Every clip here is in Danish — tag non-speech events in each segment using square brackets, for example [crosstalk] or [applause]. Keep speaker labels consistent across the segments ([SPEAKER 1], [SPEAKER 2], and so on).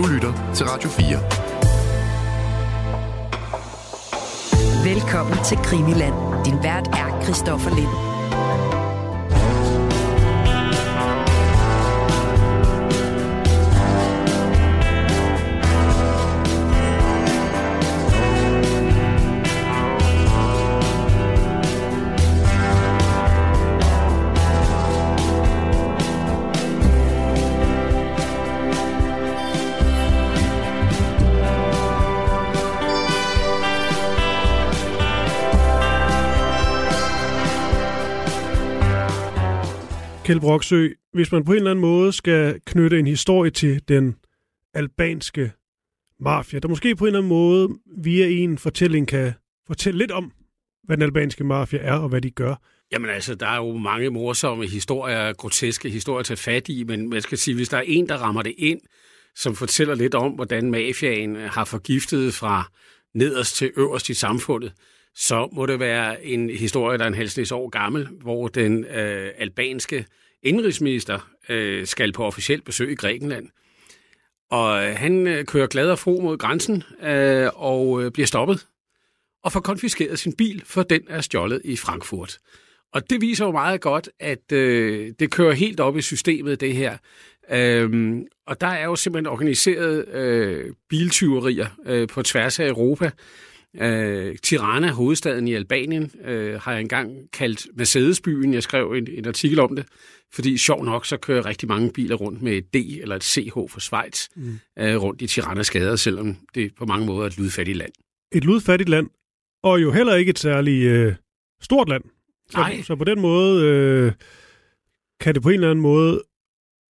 [SPEAKER 1] Du lytter til Radio
[SPEAKER 2] 4. Velkommen til Krimiland. Din vært er Christoffer Lind.
[SPEAKER 3] Kjeld Broksø, hvis man på en eller anden måde skal knytte en historie til den albanske mafia, der måske på en eller anden måde via en fortælling kan fortælle lidt om, hvad den albanske mafia er og hvad de gør.
[SPEAKER 4] Jamen altså, der er jo mange morsomme historier, groteske historier at tage fat i, men man skal sige, hvis der er en, der rammer det ind, som fortæller lidt om, hvordan mafiaen har forgiftet fra nederst til øverst i samfundet, så må det være en historie, der er en halvsnes år gammel, hvor den øh, albanske indrigsminister øh, skal på officielt besøg i Grækenland. Og øh, han øh, kører glad og fro mod grænsen øh, og øh, bliver stoppet og får konfiskeret sin bil, for den er stjålet i Frankfurt. Og det viser jo meget godt, at øh, det kører helt op i systemet, det her. Øhm, og der er jo simpelthen organiseret øh, biltyverier øh, på tværs af Europa. Øh, Tirana, hovedstaden i Albanien, øh, har jeg engang kaldt Mercedesbyen. Jeg skrev en, en artikel om det, fordi sjov nok, så kører rigtig mange biler rundt med et D eller et CH for Schweiz mm. øh, rundt i Tiranas gader, selvom det på mange måder er et ludfattigt land.
[SPEAKER 3] Et ludfattigt land, og jo heller ikke et særligt øh, stort land. Så,
[SPEAKER 4] Nej.
[SPEAKER 3] så på den måde øh, kan det på en eller anden måde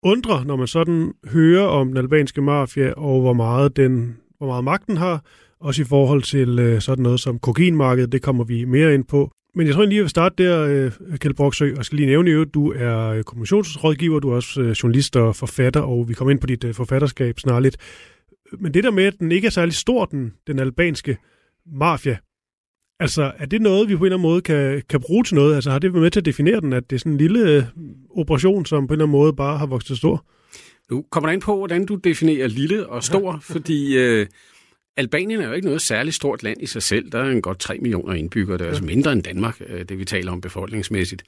[SPEAKER 3] undre, når man sådan hører om den albanske mafia, og hvor meget, den, hvor meget magten har, også i forhold til øh, sådan noget som kokainmarkedet, det kommer vi mere ind på. Men jeg tror lige, jeg vil starte der, øh, Kjeld Broksø, og skal lige nævne, at du er øh, kommissionsrådgiver, du er også øh, journalist og forfatter, og vi kommer ind på dit forfatterskab snarligt. Men det der med, at den ikke er særlig stor, den, den albanske mafia, altså er det noget, vi på en eller anden måde kan, kan bruge til noget? Altså har det været med til at definere den, at det er sådan en lille operation, som på en eller anden måde bare har vokset stor?
[SPEAKER 4] Nu kommer der ind på, hvordan du definerer lille og stor, fordi øh, Albanien er jo ikke noget særligt stort land i sig selv. Der er en godt 3 millioner indbyggere. Det er ja. altså mindre end Danmark, øh, det vi taler om befolkningsmæssigt.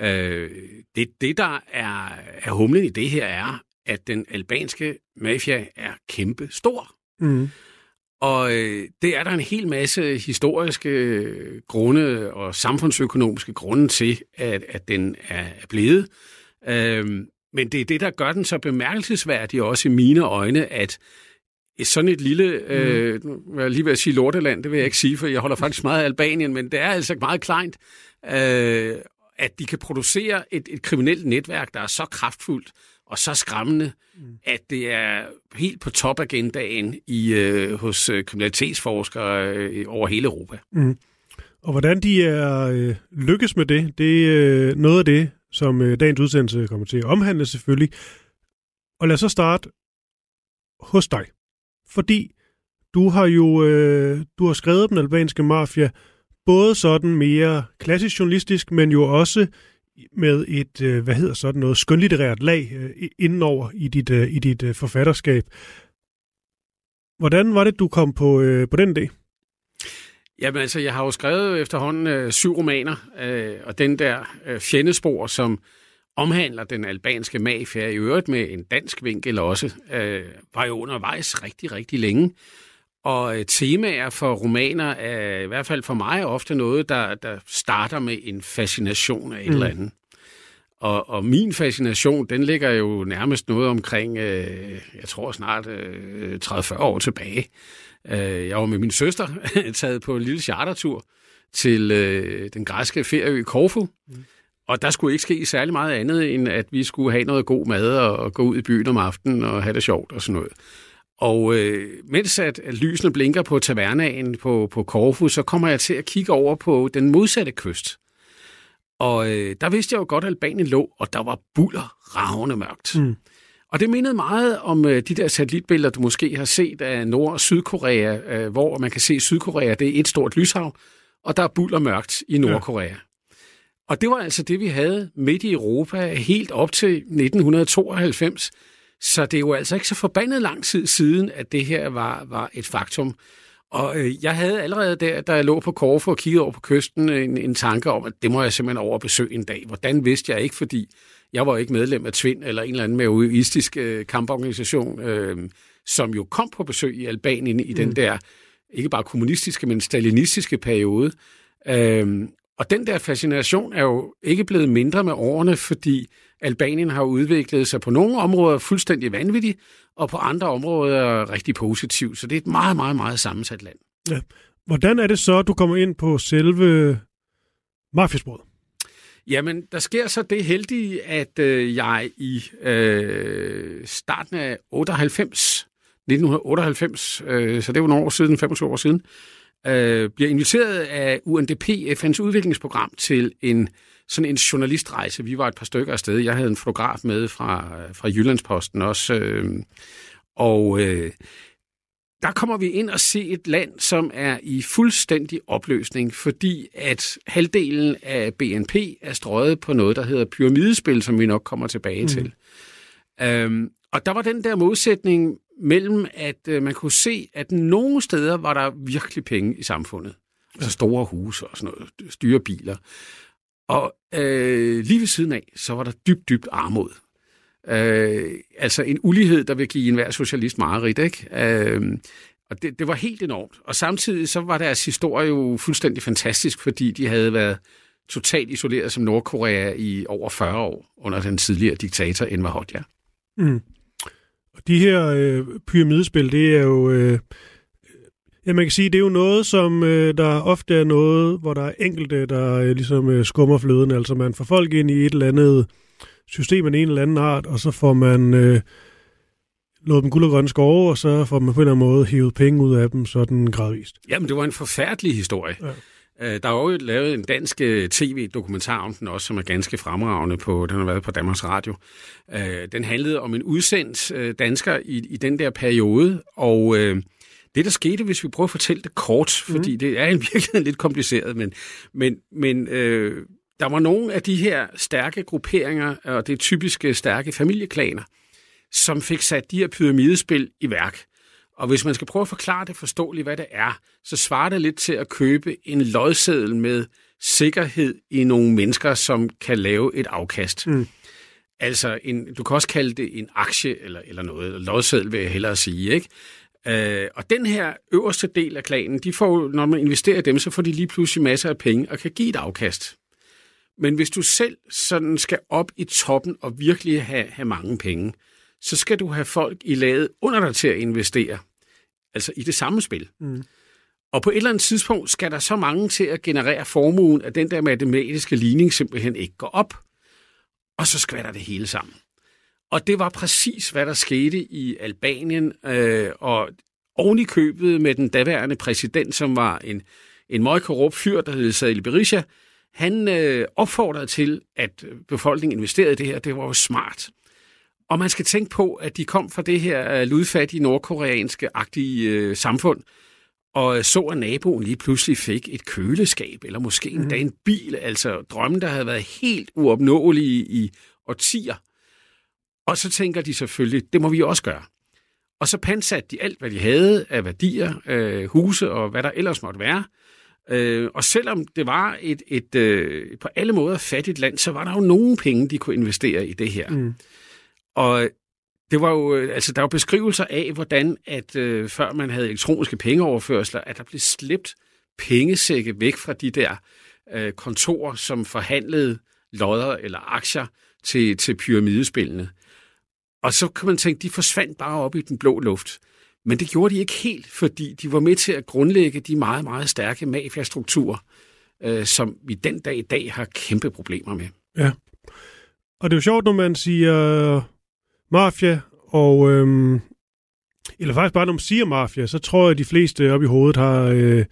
[SPEAKER 4] Øh, det, det, der er, er humlen i det her, er, at den albanske mafia er kæmpe stor. Mm. Og øh, det er der en hel masse historiske grunde og samfundsøkonomiske grunde til, at, at den er blevet. Øh, men det er det, der gør den så bemærkelsesværdig også i mine øjne, at sådan et lille, øh, mm. jeg lige ved at sige lorteland, det vil jeg ikke sige, for jeg holder faktisk meget af Albanien, men det er altså meget kleint, øh, at de kan producere et, et kriminelt netværk, der er så kraftfuldt og så skræmmende, mm. at det er helt på topagendaen i, øh, hos øh, kriminalitetsforskere øh, over hele Europa.
[SPEAKER 3] Mm. Og hvordan de er øh, lykkes med det, det er øh, noget af det, som øh, dagens udsendelse kommer til at omhandle selvfølgelig. Og lad os så starte hos dig fordi du har jo øh, du har skrevet den albanske mafia både sådan mere klassisk journalistisk, men jo også med et, øh, hvad hedder sådan noget, skønlitterært lag øh, indenover i dit, øh, i dit øh, forfatterskab. Hvordan var det, du kom på, øh, på den idé?
[SPEAKER 4] Jamen altså, jeg har jo skrevet efterhånden øh, syv romaner, øh, og den der øh, fjendespor, som omhandler den albanske mafia, i øvrigt med en dansk vinkel også, øh, var jo undervejs rigtig, rigtig længe. Og øh, temaer for romaner er i hvert fald for mig ofte noget, der, der starter med en fascination af et mm. eller andet. Og, og min fascination, den ligger jo nærmest noget omkring, øh, jeg tror snart øh, 30-40 år tilbage. Øh, jeg var med min søster [laughs] taget på en lille chartertur til øh, den græske ferieø Korfu. Mm. Og der skulle ikke ske særlig meget andet, end at vi skulle have noget god mad og, og gå ud i byen om aftenen og have det sjovt og sådan noget. Og øh, mens at, at lysene blinker på tavernaen på, på Korfu, så kommer jeg til at kigge over på den modsatte kyst. Og øh, der vidste jeg jo godt, at Albanien lå, og der var buller ravne mørkt. Mm. Og det mindede meget om øh, de der satellitbilleder, du måske har set af Nord- og Sydkorea, øh, hvor man kan se Sydkorea, det er et stort lyshav, og der er buller mørkt i Nordkorea. Ja. Og det var altså det, vi havde midt i Europa helt op til 1992. Så det er jo altså ikke så forbandet lang tid siden, at det her var, var et faktum. Og øh, jeg havde allerede der, da jeg lå på Korfu og kiggede over på kysten, en, en tanke om, at det må jeg simpelthen over besøge en dag. Hvordan vidste jeg ikke, fordi jeg var ikke medlem af Tvind eller en eller anden maoistisk øh, kamporganisation, øh, som jo kom på besøg i Albanien i mm. den der, ikke bare kommunistiske, men stalinistiske periode. Øh, og den der fascination er jo ikke blevet mindre med årene, fordi Albanien har udviklet sig på nogle områder fuldstændig vanvittigt, og på andre områder rigtig positivt. Så det er et meget, meget, meget sammensat land.
[SPEAKER 3] Ja. Hvordan er det så, at du kommer ind på selve mafiasporet?
[SPEAKER 4] Jamen, der sker så det heldige, at øh, jeg i øh, starten af 98, 1998, øh, så det var nogle år siden, 25 år siden, øh, bliver inviteret af UNDP, FN's udviklingsprogram, til en sådan en journalistrejse. Vi var et par stykker afsted. Jeg havde en fotograf med fra, fra Jyllandsposten også. Øh, og øh, der kommer vi ind og se et land, som er i fuldstændig opløsning, fordi at halvdelen af BNP er strøget på noget, der hedder pyramidespil, som vi nok kommer tilbage mm. til. Øhm, og der var den der modsætning mellem, at øh, man kunne se, at nogle steder var der virkelig penge i samfundet. Altså store huse og sådan noget, styrebiler. Og øh, lige ved siden af, så var der dybt, dybt armod. Øh, altså en ulighed, der vil give enhver socialist mareridt, ikke? Øh, og det, det var helt enormt. Og samtidig så var deres historie jo fuldstændig fantastisk, fordi de havde været totalt isoleret som Nordkorea i over 40 år under den tidligere diktator Enver Hoxha.
[SPEAKER 3] Mm. Og de her øh, pyramidespil, det er jo... Øh, ja, man kan sige, det er jo noget, som øh, der ofte er noget, hvor der er enkelte, der øh, ligesom øh, skummer fløden. Altså man får folk ind i et eller andet system af en eller anden art, og så får man øh, lået dem guld og grønne skove, og så får man på en eller anden måde hævet penge ud af dem sådan gradvist.
[SPEAKER 4] Jamen, det var en forfærdelig historie. Ja. Øh, der er jo lavet en dansk øh, tv-dokumentar om den også, som er ganske fremragende på, den har været på Danmarks Radio. Øh, den handlede om en udsendt dansker i, i den der periode, og det, der skete, hvis vi prøver at fortælle det kort, mm. fordi det er i [laughs] virkeligheden lidt kompliceret, men, men, men øh, der var nogle af de her stærke grupperinger, og det typiske stærke familieklaner, som fik sat de her pyramidespil i værk. Og hvis man skal prøve at forklare det forståeligt, hvad det er, så svarer det lidt til at købe en lodseddel med sikkerhed i nogle mennesker, som kan lave et afkast. Mm. Altså, en, du kan også kalde det en aktie eller, eller noget. Lodseddel vil jeg hellere sige, ikke? Øh, og den her øverste del af klanen, de får, når man investerer i dem, så får de lige pludselig masser af penge og kan give et afkast. Men hvis du selv sådan skal op i toppen og virkelig have, have mange penge, så skal du have folk i laget under dig til at investere. Altså i det samme spil. Mm. Og på et eller andet tidspunkt skal der så mange til at generere formuen, at den der matematiske ligning simpelthen ikke går op. Og så skvatter det hele sammen. Og det var præcis, hvad der skete i Albanien, øh, og oven i købet med den daværende præsident, som var en, en meget korrupt fyr, der hed Sadil Berisha, han øh, opfordrede til, at befolkningen investerede i det her. Det var jo smart. Og man skal tænke på, at de kom fra det her øh, ludfattige nordkoreanske-agtige øh, samfund, og så, at naboen lige pludselig fik et køleskab, eller måske mm. endda en bil, altså drømmen, der havde været helt uopnåelige i årtier. Og så tænker de selvfølgelig, det må vi også gøre. Og så pansatte de alt, hvad de havde af værdier, øh, huse og hvad der ellers måtte være. Øh, og selvom det var et, et øh, på alle måder fattigt land, så var der jo nogle penge, de kunne investere i det her. Mm. Og det var jo, øh, altså der var beskrivelser af, hvordan at øh, før man havde elektroniske pengeoverførsler, at der blev slæbt pengesække væk fra de der øh, kontorer, som forhandlede lodder eller aktier til, til pyramidespillene. Og så kan man tænke, de forsvandt bare op i den blå luft. Men det gjorde de ikke helt, fordi de var med til at grundlægge de meget, meget stærke mafiastrukturer, øh, som vi den dag i dag har kæmpe problemer med.
[SPEAKER 3] Ja. Og det er jo sjovt, når man siger mafia, og øhm, eller faktisk bare når man siger mafia, så tror jeg, at de fleste op i hovedet har øh,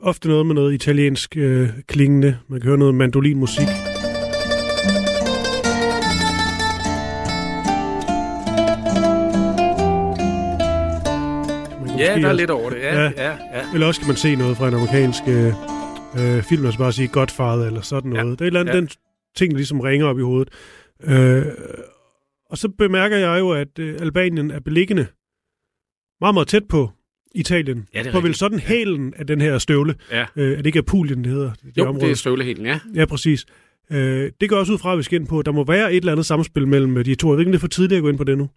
[SPEAKER 3] ofte noget med noget italiensk øh, klingende. Man kan høre noget mandolinmusik.
[SPEAKER 4] Ja, der er lidt over det. Ja, ja. Ja, ja.
[SPEAKER 3] Eller også kan man se noget fra en amerikansk øh, øh film, og så bare sige Godfather eller sådan noget. Ja. Det er et eller andet, ja. den ting, der ligesom ringer op i hovedet. Øh, Og så bemærker jeg jo, at øh, Albanien er beliggende meget, meget tæt på Italien.
[SPEAKER 4] Ja, det er
[SPEAKER 3] på vel sådan hælen af den her støvle.
[SPEAKER 4] Ja.
[SPEAKER 3] Øh, er det ikke Apulien, det hedder? Det
[SPEAKER 4] Jo,
[SPEAKER 3] område?
[SPEAKER 4] det er støvlehælen, ja.
[SPEAKER 3] Ja, præcis. Øh, det går også ud fra, at vi skal ind på, at der må være et eller andet samspil mellem øh, de to. Jeg ved ikke, det er for tidligt at gå ind på det nu.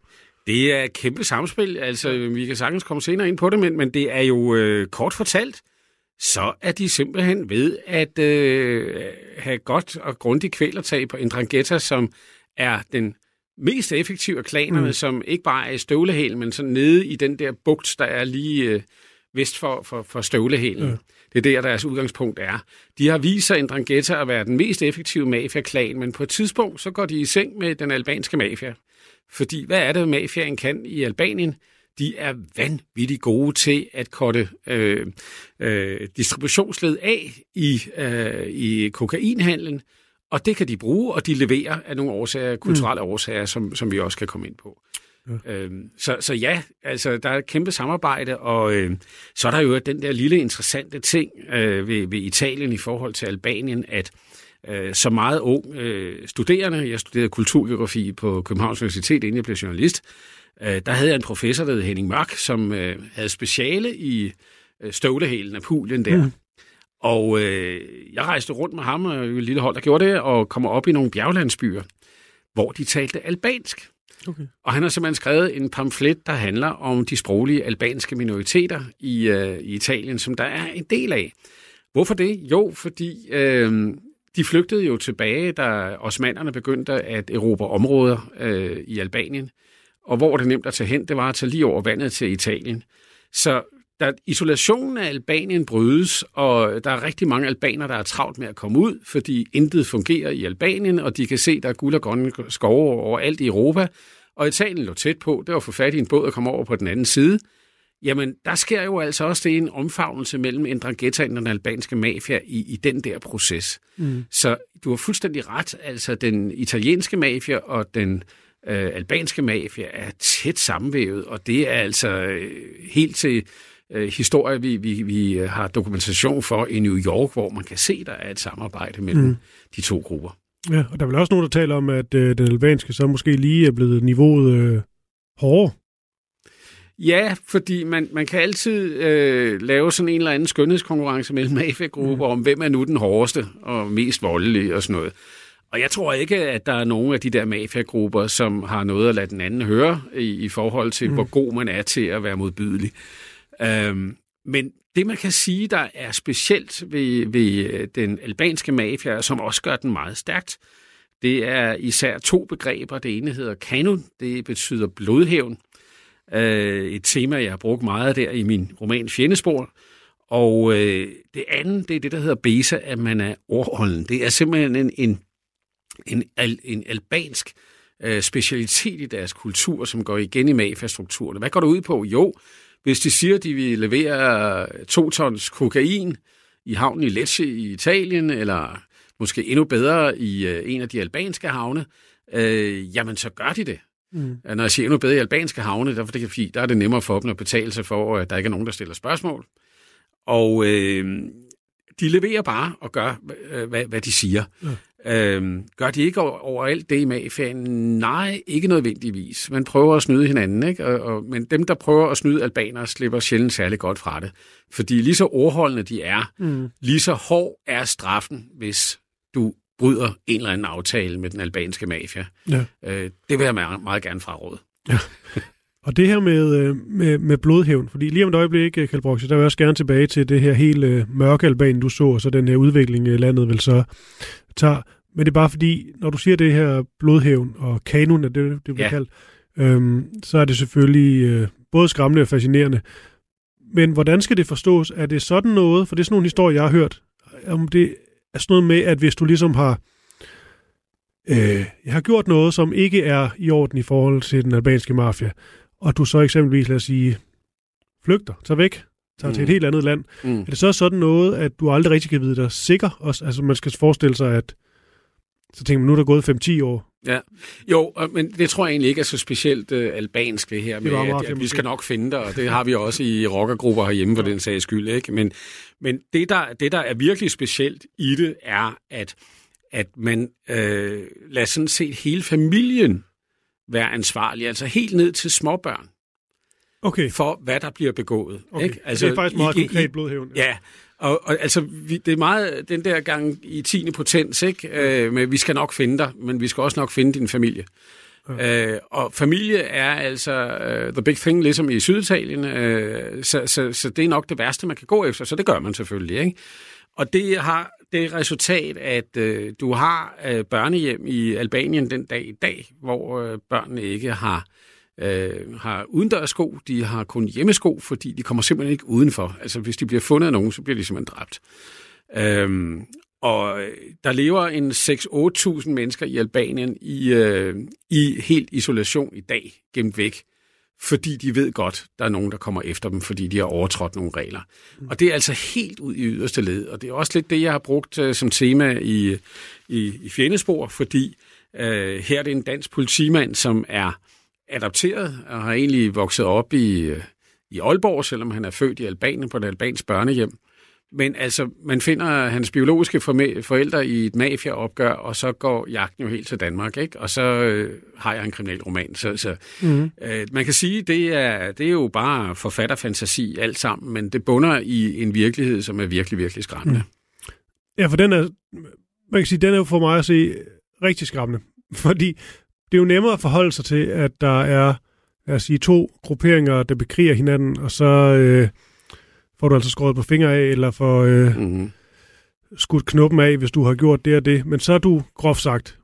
[SPEAKER 4] Det er et kæmpe samspil. Altså, vi kan sagtens komme senere ind på det, men, men det er jo øh, kort fortalt, så er de simpelthen ved at øh, have godt og grundigt kvælertag på Indrangheta, som er den mest effektive af klanerne,
[SPEAKER 3] Mm.
[SPEAKER 4] mm. som ikke bare er i støvlehælen, men sådan nede i den der bugt, der er lige øh, vest for, for, for støvlehælen.
[SPEAKER 3] Ja.
[SPEAKER 4] Det er der, deres udgangspunkt er. De har vist sig Indrangheta at være den mest effektive mafia-klan, men på et tidspunkt, så går de i seng med den albanske mafia. Fordi hvad er det, mafiaen kan i Albanien? De er vanvittigt gode til at korte øh, øh, distributionsled af i, øh, i kokainhandlen, og det kan de bruge, og de leverer af nogle årsager, kulturelle mm. årsager, som, som vi også kan komme ind på. Ja. Øhm, så, så ja, altså der er et kæmpe samarbejde, og øh, så er der jo den der lille interessante ting øh, ved, ved Italien i forhold til Albanien, at øh, så meget ung øh, studerende, jeg studerede kulturgeografi på Københavns Universitet, inden jeg blev journalist, øh, der havde jeg en professor, der hed Henning Mørk, som øh, havde speciale i øh, støvlehælen af poolen der. Mm. Og øh, jeg rejste rundt med ham, og et lille hold, der gjorde det, og kommer op i nogle bjerglandsbyer, hvor de talte albansk.
[SPEAKER 3] Okay.
[SPEAKER 4] Og han har simpelthen skrevet en pamflet, der handler om de sproglige albanske minoriteter i, øh, i Italien, som der er en del af. Hvorfor det? Jo, fordi øh, de flygtede jo tilbage, da osmanderne begyndte at erobre områder øh, i Albanien. Og hvor det nemt at tage hen? Det var at tage lige over vandet til Italien. Så da isolationen af Albanien brydes, og der er rigtig mange albaner, der er travlt med at komme ud, fordi intet fungerer i Albanien, og de kan se, der er guld og grønne skove overalt i Europa, og Italien lå tæt på, det var at få fat i en båd og komme over på den anden side. Jamen, der sker jo altså også det en omfavnelse mellem Ndrangheta og den albanske mafia i, i den der proces. Mm. Så du har fuldstændig ret, altså den italienske mafia og den øh, albanske mafia er tæt sammenvævet, og det er altså øh, helt til øh, historie, vi, vi, vi har dokumentation for i New York, hvor man kan se, der er et samarbejde mellem mm. de to grupper.
[SPEAKER 3] Ja, og der er vel også nogen, der taler om, at øh, den albanske så måske lige er blevet niveauet øh, hårdere.
[SPEAKER 4] Ja, fordi man, man kan altid øh, lave sådan en eller anden skønhedskonkurrence mellem [laughs] mafia-grupper mm. om, hvem er nu den hårdeste og mest voldelige og sådan noget. Og jeg tror ikke, at der er nogen af de der mafiagrupper, som har noget at lade den anden høre i, i forhold til, mm. hvor god man er til at være modbydelig. Øhm, men det, man kan sige, der er specielt ved, ved øh, den albanske mafia, som også gør den meget stærkt, det er især to begreber. Det ene hedder kanun, det betyder blodhævn. Øh, et tema, jeg har brugt meget der i min roman Fjendespor. Og øh, det andet, det er det, der hedder besa, at man er ordholden. Det er simpelthen en, en, en, al, en albansk øh, specialitet i deres kultur, som går igen i mafiastrukturen. Hvad går det ud på? Jo, hvis de siger, at de vil levere to tons kokain i havnen i Lecce i Italien, eller måske endnu bedre i øh, en af de albanske havne, øh, jamen så gør de det. Mm. Når jeg siger endnu bedre i albanske havne, der, det, fordi der er det nemmere for dem at betale sig for, at der ikke er nogen, der stiller spørgsmål. Og øh, de leverer bare og gør, hvad, hvad de siger. Ja. Øhm, gør de ikke overalt det i mafiaen? Nej, ikke nødvendigvis. Man prøver at snyde hinanden, ikke? Og, og, men dem, der prøver at snyde albanere, slipper sjældent særlig godt fra det. Fordi lige så ordholdende de er, mm. lige så hård er straffen, hvis du bryder en eller anden aftale med den albanske mafia. Ja. Øh, det vil jeg meget, meget gerne fraråde.
[SPEAKER 3] Ja. Og det her med, med, med blodhævn, fordi lige om et øjeblik, Kjeld Brox, der vil jeg også gerne tilbage til det her hele mørke Albanien, du så, og så den her udvikling, landet vil så tager. Men det er bare fordi, når du siger det her blodhævn og kanon, det, det bliver ja. kaldt, øhm, så er det selvfølgelig øh, både skræmmende og fascinerende. Men hvordan skal det forstås? Er det sådan noget, for det er sådan nogle historier, jeg har hørt, om det er sådan noget med, at hvis du ligesom har øh, jeg har gjort noget, som ikke er i orden i forhold til den albanske mafia, og du så eksempelvis, lad os sige, flygter, tager væk, tager mm. til et helt andet land. Mm. Er det så sådan noget, at du aldrig rigtig kan vide dig sikker? Også, altså man skal forestille sig, at så tænker man, nu er der gået 5-10 år.
[SPEAKER 4] Ja, jo, men det tror jeg egentlig ikke er så specielt uh, albansk det her med, det at, at vi skal nok finde det, og det har vi også i rockergrupper herhjemme for ja. den sags skyld. Ikke? Men, men det, der, det, der er virkelig specielt i det, er, at, at man øh, lader sådan set hele familien være ansvarlig, altså helt ned til småbørn,
[SPEAKER 3] Okay,
[SPEAKER 4] for hvad der bliver begået.
[SPEAKER 3] okay.
[SPEAKER 4] Ikke?
[SPEAKER 3] Altså, det er faktisk meget
[SPEAKER 4] i- i-
[SPEAKER 3] konkret blodhævn.
[SPEAKER 4] Ja, og, og altså, vi, det er meget den der gang i 10. potens, ikke? Øh, men vi skal nok finde dig, men vi skal også nok finde din familie. Ja. Øh, og familie er altså uh, the big thing, ligesom i Syditalien, øh, så, så, så det er nok det værste, man kan gå efter, så det gør man selvfølgelig. Ikke? Og det har det resultat, at øh, du har øh, børnehjem i Albanien den dag i dag, hvor øh, børnene ikke har øh, har udendørssko, de har kun hjemmesko, fordi de kommer simpelthen ikke udenfor. Altså hvis de bliver fundet af nogen, så bliver de simpelthen dræbt. Øhm, og øh, der lever en 6-8.000 mennesker i Albanien i, øh, i helt isolation i dag, gemt væk, fordi de ved godt, der er nogen, der kommer efter dem, fordi de har overtrådt nogle regler. Og det er altså helt ud i yderste led, og det er også lidt det, jeg har brugt øh, som tema i, i, i Fjendespor, fordi øh, her er det en dansk politimand, som er adopteret og har egentlig vokset op i, øh, i Aalborg, selvom han er født i Albanien på et albansk børnehjem. Men altså, man finder hans biologiske forældre i et mafiaopgør, og så går jagten jo helt til Danmark, ikke? Og så øh, har jeg en kriminel roman. Så, så
[SPEAKER 3] Mm.
[SPEAKER 4] øh, man kan sige, det er, det er jo bare forfatterfantasi alt sammen, men det bunder i en virkelighed, som er virkelig, virkelig skræmmende. Mm.
[SPEAKER 3] Ja, for den er, man kan sige, den er jo for mig at se rigtig skræmmende. [laughs] Fordi det er jo nemmere at forholde sig til, at der er lad os sige, to grupperinger, der bekriger hinanden, og så øh, får du altså skåret på fingre af, eller får øh,
[SPEAKER 4] Mm.
[SPEAKER 3] skudt knuppen af, hvis du har gjort det og det. Men så er du groft sagt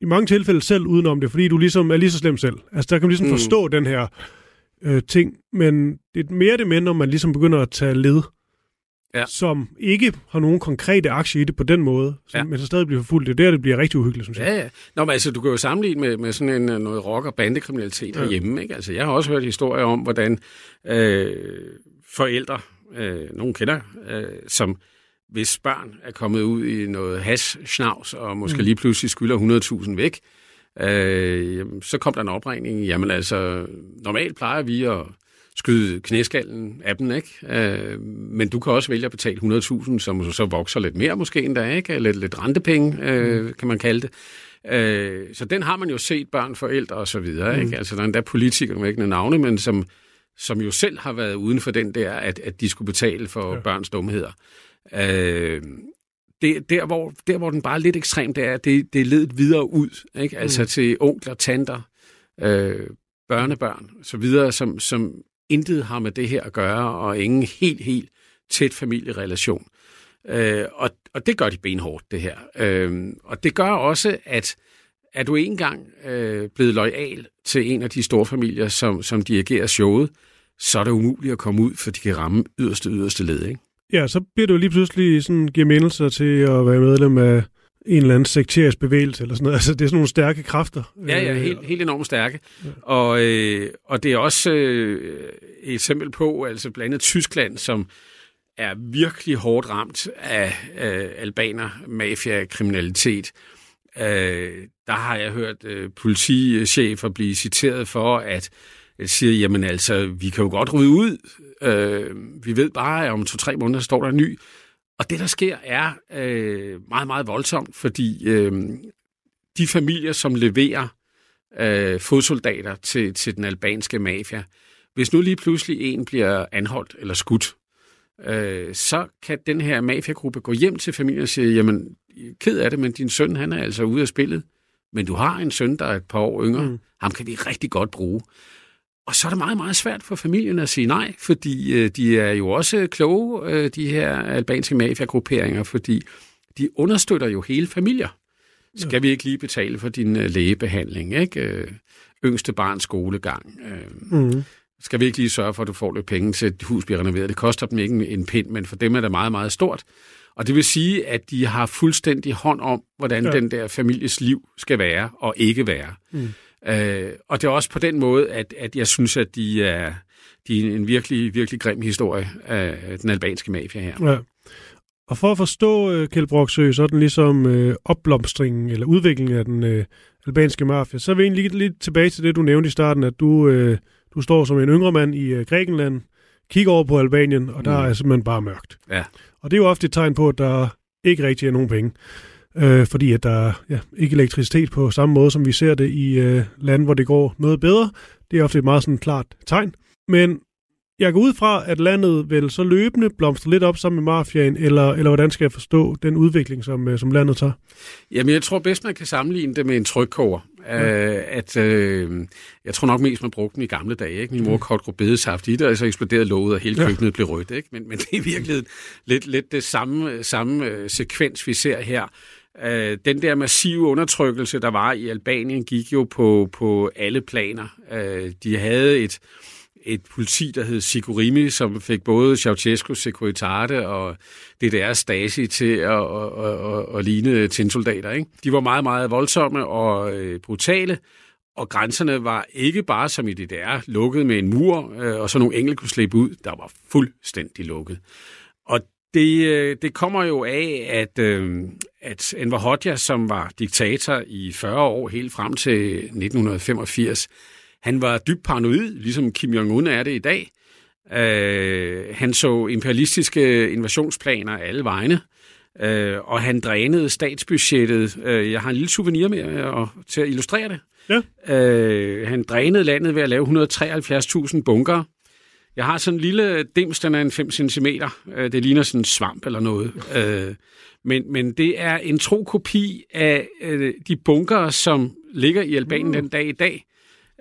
[SPEAKER 3] i mange tilfælde selv udenom det, fordi du ligesom er lige så slem selv. Altså der kan man ligesom
[SPEAKER 4] Mm.
[SPEAKER 3] forstå den her øh, ting, men det er mere det med, når man ligesom begynder at tage led,
[SPEAKER 4] Ja.
[SPEAKER 3] som ikke har nogen konkrete aktier i det på den måde, som,
[SPEAKER 4] Ja.
[SPEAKER 3] men så stadig bliver forfulgt. Det er der, det bliver rigtig uhyggeligt, synes jeg.
[SPEAKER 4] Ja, ja. Nå, men altså, du kan jo sammenligne med, med sådan en, øh, noget rock- og bandekriminalitet. Ja. herhjemme. Ikke? Altså, jeg har også hørt historier om, hvordan øh, forældre, øh, nogen kender, øh, som hvis børn er kommet ud i noget hash og måske mm. lige pludselig skylder 100.000 væk, øh, jamen, så kom der en opregning. Jamen altså, normalt plejer vi at skyde knæskallen af dem, ikke? Øh, men du kan også vælge at betale 100.000, som så vokser lidt mere måske endda, ikke? Lidt, lidt rentepenge, øh, kan man kalde det. Øh, så den har man jo set, børn, forældre og så videre,
[SPEAKER 3] Mm.
[SPEAKER 4] ikke? Altså, der er endda politikere ikke navne, men som, som jo selv har været uden for den der, at, at de skulle betale for ja. Børns dumheder. Øh, det, der, hvor, der, hvor den bare er lidt ekstrem, det er, at det, det er ledet videre ud, ikke? Altså
[SPEAKER 3] Mm.
[SPEAKER 4] til onkler, tanter, øh, børnebørn, så videre, som, som intet har med det her at gøre, og ingen helt, helt tæt familierelation. Øh, og, og det gør de benhårdt, det her. Øh, og det gør også, at er du engang øh, blevet lojal til en af de store familier, som, som dirigerer showet, så er det umuligt at komme ud, for de kan ramme yderste, yderste led, ikke?
[SPEAKER 3] Ja, så bliver jo lige pludselig sådan, giver mindelser til at være medlem af en eller anden sekterisk bevægelse eller sådan noget. [laughs] Altså, det er sådan nogle stærke kræfter.
[SPEAKER 4] Ja, ja,
[SPEAKER 3] Øh,
[SPEAKER 4] helt, helt enormt stærke. Og, øh, og det er også øh, et eksempel på, altså blandt andet Tyskland, som er virkelig hårdt ramt af øh, albaner mafia-kriminalitet. Øh, der har jeg hørt øh, politichefer blive citeret for, at at sige, jamen altså, vi kan jo godt rydde ud. Øh, vi ved bare, at om to-tre måneder står der en ny. Og det, der sker, er øh, meget, meget voldsomt, fordi øh, de familier, som leverer øh, fodsoldater til, til den albanske mafia, hvis nu lige pludselig en bliver anholdt eller skudt, øh, så kan den her mafiagruppe gå hjem til familien og sige, jamen, ked af det, men din søn, han er altså ude af spillet. Men du har en søn, der er et par år yngre. Mm. Ham kan vi rigtig godt bruge. Og så er det meget, meget svært for familien at sige nej, fordi øh, de er jo også kloge, øh, de her albanske mafiagrupperinger, fordi de understøtter jo hele familier. Skal vi ikke lige betale for din øh, lægebehandling, ikke? Øh, yngste barns skolegang. Øh,
[SPEAKER 3] Mm.
[SPEAKER 4] skal vi ikke lige sørge for, at du får lidt penge til, at dit hus bliver renoveret? Det koster dem ikke en, en pind, men for dem er det meget, meget stort. Og det vil sige, at de har fuldstændig hånd om, hvordan. Ja. den der families liv skal være og ikke være.
[SPEAKER 3] Mm.
[SPEAKER 4] Øh, og det er også på den måde, at, at jeg synes, at de er, de er en virkelig, virkelig grim historie af den albanske mafia her.
[SPEAKER 3] Ja. Og for at forstå øh, Kjeld Broksø, så er den ligesom øh, opblomstringen eller udviklingen af den øh, albanske mafia, så vil jeg egentlig lidt tilbage til det, du nævnte i starten, at du, øh, du står som en yngre mand i øh, Grækenland, kigger over på Albanien, og der
[SPEAKER 4] Mm.
[SPEAKER 3] er simpelthen bare mørkt.
[SPEAKER 4] Ja.
[SPEAKER 3] Og det er jo ofte et tegn på, at der ikke rigtig er nogen penge. Øh, fordi at der er ja, ikke elektricitet på samme måde, som vi ser det i øh, lande, hvor det går noget bedre. Det er ofte et meget sådan klart tegn. Men jeg går ud fra, at landet vil så løbende blomstre lidt op sammen med mafiaen, eller, eller hvordan skal jeg forstå den udvikling, som, øh, som landet tager?
[SPEAKER 4] Jamen, jeg tror bedst, man kan sammenligne det med en trykkoger. Ja. Uh, at, uh, jeg tror nok mest, man brugte den i gamle dage. Ikke? Min mor mm. kogte rødbedesaft i det, og så eksploderede låget, og hele køkkenet ja. blev rødt. Ikke? Men, men det er virkelig lidt, lidt det samme, samme uh, sekvens, vi ser her. Øh, den der massive undertrykkelse, der var i Albanien, gik jo på, på alle planer. Øh, de havde et et politi, der hed Sigurimi, som fik både Ceausescu, Securitate og det der Stasi til at, at, at, at, at ligne tinsoldater. Ikke? De var meget, meget voldsomme og øh, brutale, og grænserne var ikke bare som i DDR lukket med en mur, øh, og så nogle enkelte kunne slippe ud. Der var fuldstændig lukket. Og det, øh, det kommer jo af, at, øh, at Enver Hoxha, som var diktator i 40 år, helt frem til 1985, han var dybt paranoid, ligesom Kim Jong-un er det i dag. Uh, han så imperialistiske invasionsplaner alle vegne, uh, og han drænede statsbudgettet. Uh, jeg har en lille souvenir med uh, til at illustrere det. Ja. Uh, han drænede landet ved at lave 173.000 bunker. Jeg har sådan en lille dims, den er en 5 cm. Uh, det ligner sådan en svamp eller noget. Uh, men, men det er en tro kopi af uh, de bunker, som ligger i Albanien mm. den dag i dag.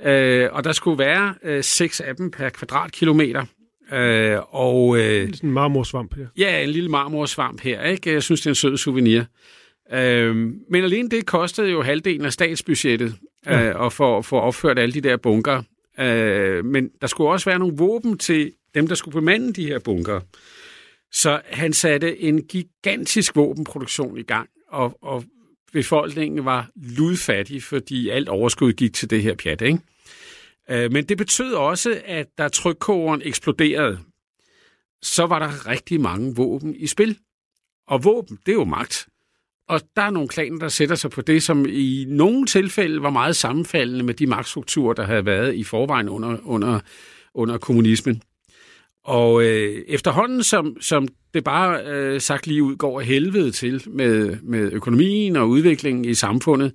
[SPEAKER 4] Øh, og der skulle være øh, seks af dem per kvadratkilometer. Øh, og,
[SPEAKER 3] øh, sådan en marmorsvamp her.
[SPEAKER 4] Ja, en lille marmorsvamp her. Ikke? Jeg synes, det er en sød souvenir. Øh, men alene det kostede jo halvdelen af statsbudgettet ja. øh, at få, få opført alle de der bunker. Øh, men der skulle også være nogle våben til dem, der skulle bemande de her bunker. Så han satte en gigantisk våbenproduktion i gang, og, og befolkningen var ludfattig, fordi alt overskud gik til det her pjat. Ikke? Øh, men det betød også, at da trykkogeren eksploderede, så var der rigtig mange våben i spil. Og våben, det er jo magt. Og der er nogle klaner, der sætter sig på det, som i nogle tilfælde var meget sammenfaldende med de magtstrukturer, der havde været i forvejen under, under, under kommunismen. Og øh, efterhånden, som, som det bare øh, sagt lige ud går helvede til med, med økonomien og udviklingen i samfundet,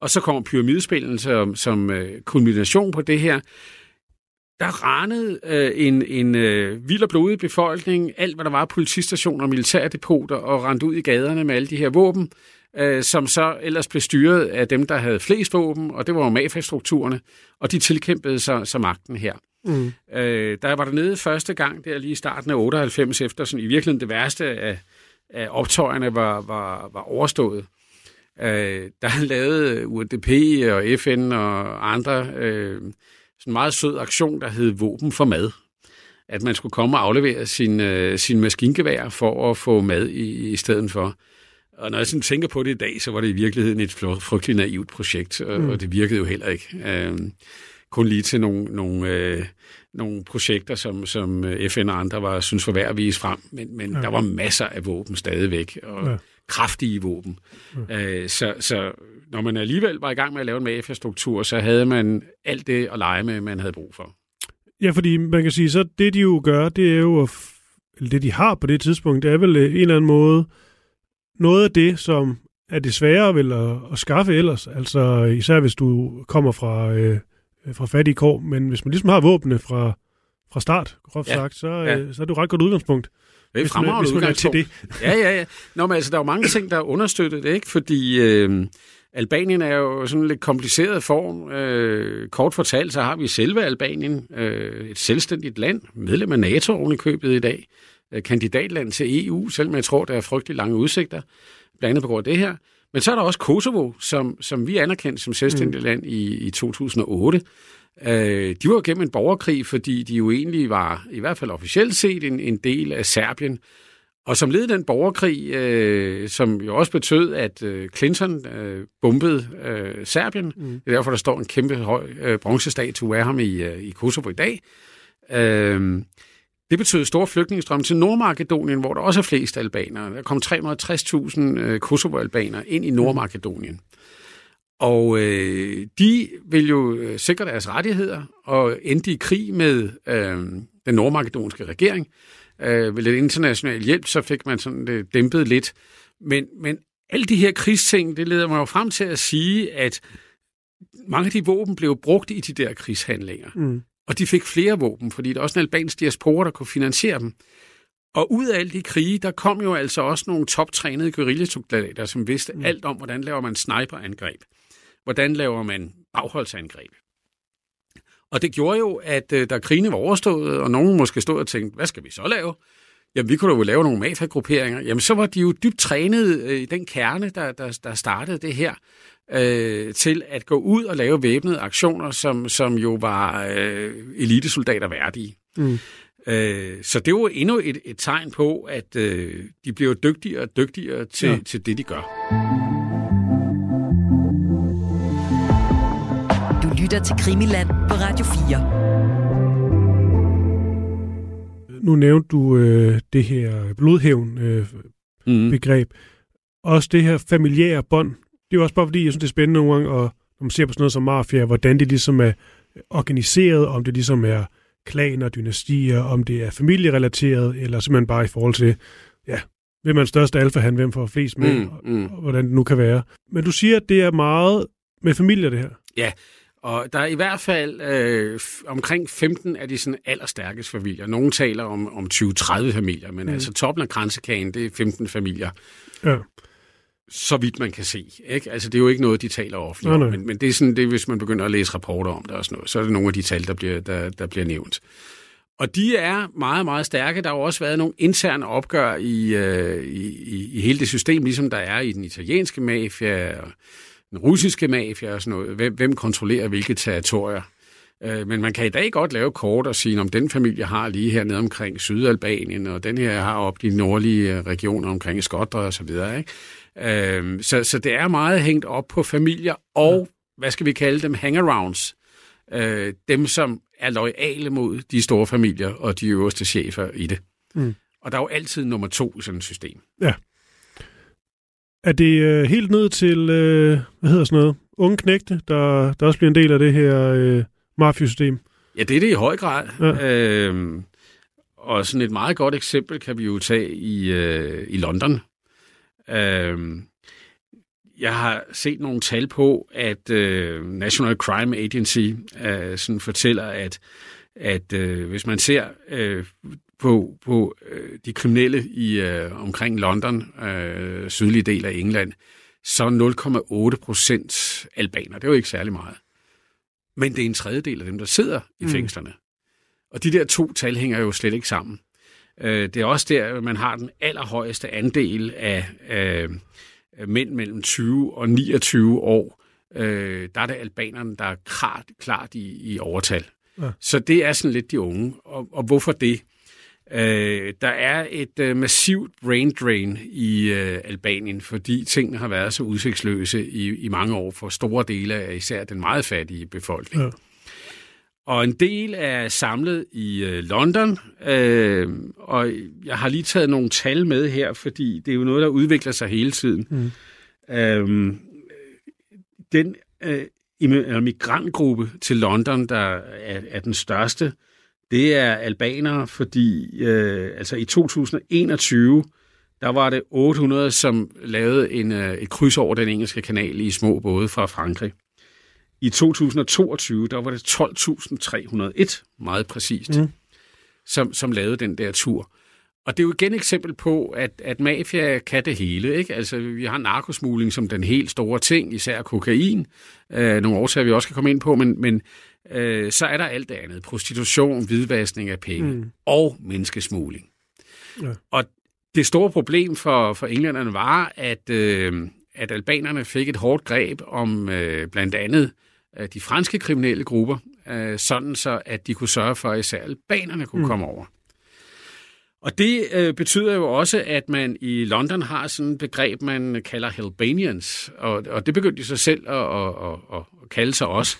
[SPEAKER 4] og så kommer pyramidespillen som, som øh, kulmination på det her, der ranede øh, en, en øh, vild og blodig befolkning, alt hvad der var politistationer militærdepoter, og rendte ud i gaderne med alle de her våben, øh, som så ellers blev styret af dem, der havde flest våben, og det var jo mafiastrukturerne, og de tilkæmpede sig, sig magten her. Mm. Øh, der var der nede første gang, der lige i starten af 98, efter sådan, i virkeligheden det værste af, af optøjerne var, var, var overstået. Øh, der lavede UNDP og FN og andre øh, en meget sød aktion, der hed Våben for mad. At man skulle komme og aflevere sin, øh, sin maskingevær for at få mad i, i stedet for. Og når jeg sådan tænker på det i dag, så var det i virkeligheden et frygteligt naivt projekt, og, mm. og det virkede jo heller ikke. Øh, kun lige til nogle, nogle, øh, nogle projekter, som, som øh, FN og andre var, synes var værd at vise frem. Men, men ja. der var masser af våben stadigvæk, og ja. kraftige våben. Ja. Øh, så, så når man alligevel var i gang med at lave en mafia-struktur, så havde man alt det at lege med, man havde brug for.
[SPEAKER 3] Ja, fordi man kan sige, så det de jo gør, det er jo, eller det de har på det tidspunkt, det er vel øh, en eller anden måde, noget af det, som er det svære vel at, at skaffe ellers. Altså især hvis du kommer fra... Øh, Øh, fra fattige kår, men hvis man ligesom har våbnene fra, fra start, groft ja. sagt, så, ja. øh, så er det jo ret godt udgangspunkt.
[SPEAKER 4] Det er fremragende man til det. ja, ja, ja. Nå, men altså, der er jo mange ting, der understøtter det, ikke? Fordi øh, Albanien er jo sådan en lidt kompliceret form. Øh, kort fortalt, så har vi selve Albanien, øh, et selvstændigt land, medlem af NATO oven i købet i dag, øh, kandidatland til EU, selvom jeg tror, der er frygtelig lange udsigter, blandt andet på grund af det her. Men så er der også Kosovo, som, som vi anerkendte som selvstændigt mm. land i, i 2008. Øh, de var gennem en borgerkrig, fordi de jo egentlig var, i hvert fald officielt set, en, en del af Serbien. Og som led i den borgerkrig, øh, som jo også betød, at øh, Clinton øh, bombede øh, Serbien. Mm. Det er derfor, der står en kæmpe høj øh, bronzestatue af ham i, øh, i Kosovo i dag. Øh, det betød store flygtningestrøm til Nordmakedonien, hvor der også er flest albanere. Der kom 360.000 øh, Kosovo-albanere ind i Nordmakedonien. Og øh, de vil jo øh, sikre deres rettigheder og endte i krig med øh, den nordmakedonske regering. Øh, ved lidt international hjælp, så fik man sådan det dæmpet lidt. Men, men alle de her krigsting, det leder mig jo frem til at sige, at mange af de våben blev brugt i de der krigshandlinger. Mm. Og de fik flere våben, fordi der er også en albansk diaspora, der kunne finansiere dem. Og ud af alle de krige, der kom jo altså også nogle toptrænede guerillasoldater, som vidste mm. alt om, hvordan laver man sniperangreb. Hvordan laver man bagholdsangreb. Og det gjorde jo, at øh, da krigene var overstået, og nogen måske stod og tænkte, hvad skal vi så lave? Jamen, vi kunne jo lave nogle mafia-grupperinger. Jamen, så var de jo dybt trænet øh, i den kerne, der, der, der startede det her, øh, til at gå ud og lave væbnede aktioner, som, som jo var øh, elitesoldater værdige. Mm. Øh, så det var endnu et, et tegn på, at øh, de bliver dygtigere og dygtigere til, ja. til det, de gør.
[SPEAKER 2] Lytter til Krimiland på Radio 4.
[SPEAKER 3] Nu nævnte du øh, det her blodhævn øh, mm. begreb. Også det her familiære bånd. Det er også bare fordi, jeg synes, det er spændende nogle gange, og når man ser på sådan noget som mafia, hvordan det ligesom er organiseret, om det ligesom er klaner, dynastier, om det er familierelateret, eller simpelthen bare i forhold til, ja, hvem er den største alfahan, hvem får flest med, mm, mm. Og, og hvordan det nu kan være. Men du siger, at det er meget med familier, det her.
[SPEAKER 4] Ja, og der er i hvert fald øh, omkring 15 af de sådan allerstærkeste familier. Nogle taler om, om 20-30 familier, men mm. altså toppen af kransekagen, det er 15 familier. Ja så vidt man kan se. Ikke? Altså, det er jo ikke noget, de taler offentligt om, men, men det er sådan, det, hvis man begynder at læse rapporter om det og sådan noget, så er det nogle af de tal, der bliver, der, der bliver nævnt. Og de er meget, meget stærke. Der har jo også været nogle interne opgør i, øh, i, i hele det system, ligesom der er i den italienske mafia og den russiske mafia og sådan noget. Hvem, hvem kontrollerer hvilke territorier? Øh, men man kan i dag godt lave kort og sige, om den familie har lige hernede omkring Sydalbanien, og den her har op de nordlige regioner omkring Skotter og så videre. Ikke? Øh, så, så det er meget hængt op på familier og, ja. hvad skal vi kalde dem, hangarounds. Øh, dem, som er lojale mod de store familier og de øverste chefer i det. Mm. Og der er jo altid nummer to i sådan et system.
[SPEAKER 3] Ja. Er det øh, helt ned til, øh, hvad hedder sådan noget, unge knægte, der, der også bliver en del af det her øh, mafiosystem?
[SPEAKER 4] Ja, det er det i høj grad. Ja. Øh, og sådan et meget godt eksempel kan vi jo tage i, øh, i London. Øh, jeg har set nogle tal på, at øh, National Crime Agency øh, sådan fortæller, at, at øh, hvis man ser øh, på, på øh, de kriminelle i øh, omkring London, øh, sydlige del af England, så 0,8 procent albaner. Det er jo ikke særlig meget. Men det er en tredjedel af dem, der sidder i mm. fængslerne. Og de der to tal hænger jo slet ikke sammen. Øh, det er også der, man har den allerhøjeste andel af øh, mænd mellem 20 og 29 år. Øh, der er det albanerne, der er klart, klart i, i overtal. Ja. Så det er sådan lidt de unge. Og, og hvorfor det? Øh, der er et øh, massivt brain drain i øh, Albanien, fordi tingene har været så udsigtsløse i, i mange år for store dele af især den meget fattige befolkning. Ja. Og en del er samlet i øh, London, øh, og jeg har lige taget nogle tal med her, fordi det er jo noget, der udvikler sig hele tiden. Mm. Øh, den øh, migrantgruppe til London, der er, er den største, det er albanere, fordi øh, altså i 2021, der var det 800, som lavede en, øh, et kryds over den engelske kanal i små både fra Frankrig. I 2022, der var det 12.301, meget præcist, mm. som, som lavede den der tur. Og det er jo igen et eksempel på, at, at mafia kan det hele. Ikke? Altså, vi har narkosmugling som den helt store ting, især kokain. Øh, nogle årsager, vi også kan komme ind på, men, men øh, så er der alt det andet. Prostitution, hvidvaskning af penge mm. og menneskesmugling. Ja. Og det store problem for, for englænderne var, at, øh, at albanerne fik et hårdt greb om øh, blandt andet øh, de franske kriminelle grupper, øh, sådan så at de kunne sørge for, at især albanerne kunne mm. komme over. Og det øh, betyder jo også, at man i London har sådan et begreb, man kalder Helbanians, og, og det begyndte de sig selv at, at, at, at kalde sig også.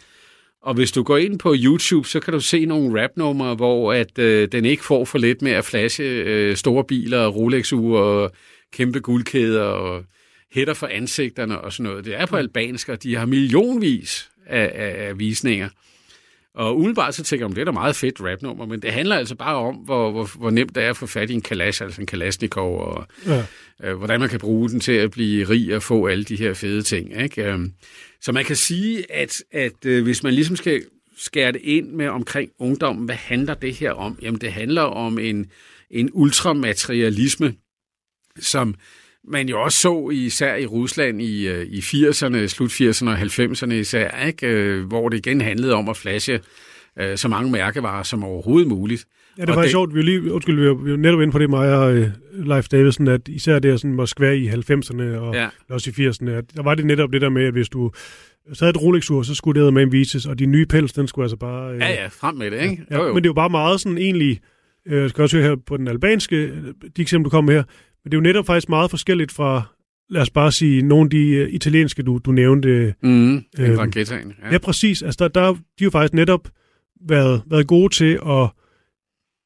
[SPEAKER 4] Og hvis du går ind på YouTube, så kan du se nogle rapnumre, hvor at øh, den ikke får for lidt med at flashe øh, store biler, Rolex-ure og kæmpe guldkæder og hætter for ansigterne og sådan noget. Det er på albansk, og de har millionvis af, af, af visninger. Og umiddelbart så tænker jeg, det er da meget fedt rapnummer, men det handler altså bare om, hvor, hvor, hvor nemt det er at få fat i en kalash, altså en kalasnikov, og ja. øh, hvordan man kan bruge den til at blive rig og få alle de her fede ting. Ikke? Så man kan sige, at, at øh, hvis man ligesom skal skære det ind med omkring ungdommen, hvad handler det her om? Jamen det handler om en, en ultramaterialisme, som man jo også så især i Rusland i, øh, i 80'erne, slut 80'erne og 90'erne især, ikke? Øh, hvor det igen handlede om at flashe øh, så mange mærkevarer som overhovedet muligt.
[SPEAKER 3] Ja, det var faktisk sjovt. Vi var, lige, undskyld, vi var, vi var netop inde på det, mig og uh, Leif Davidsen, at især det sådan Moskva i 90'erne og ja. også i 80'erne, at der var det netop det der med, at hvis du så havde et Rolex-ur, så skulle det med en vises, og de nye pels, den skulle altså bare...
[SPEAKER 4] Uh, ja, ja, frem med det, ikke?
[SPEAKER 3] Ja, jo, jo. Men det er jo bare meget sådan egentlig... Uh, jeg skal også høre her på den albanske, de eksempler, du kom her, men det er jo netop faktisk meget forskelligt fra, lad os bare sige, nogle af de uh, italienske, du, du nævnte.
[SPEAKER 4] Mm, øh, ja.
[SPEAKER 3] ja, præcis. Altså, der, der de har jo faktisk netop været, været gode til at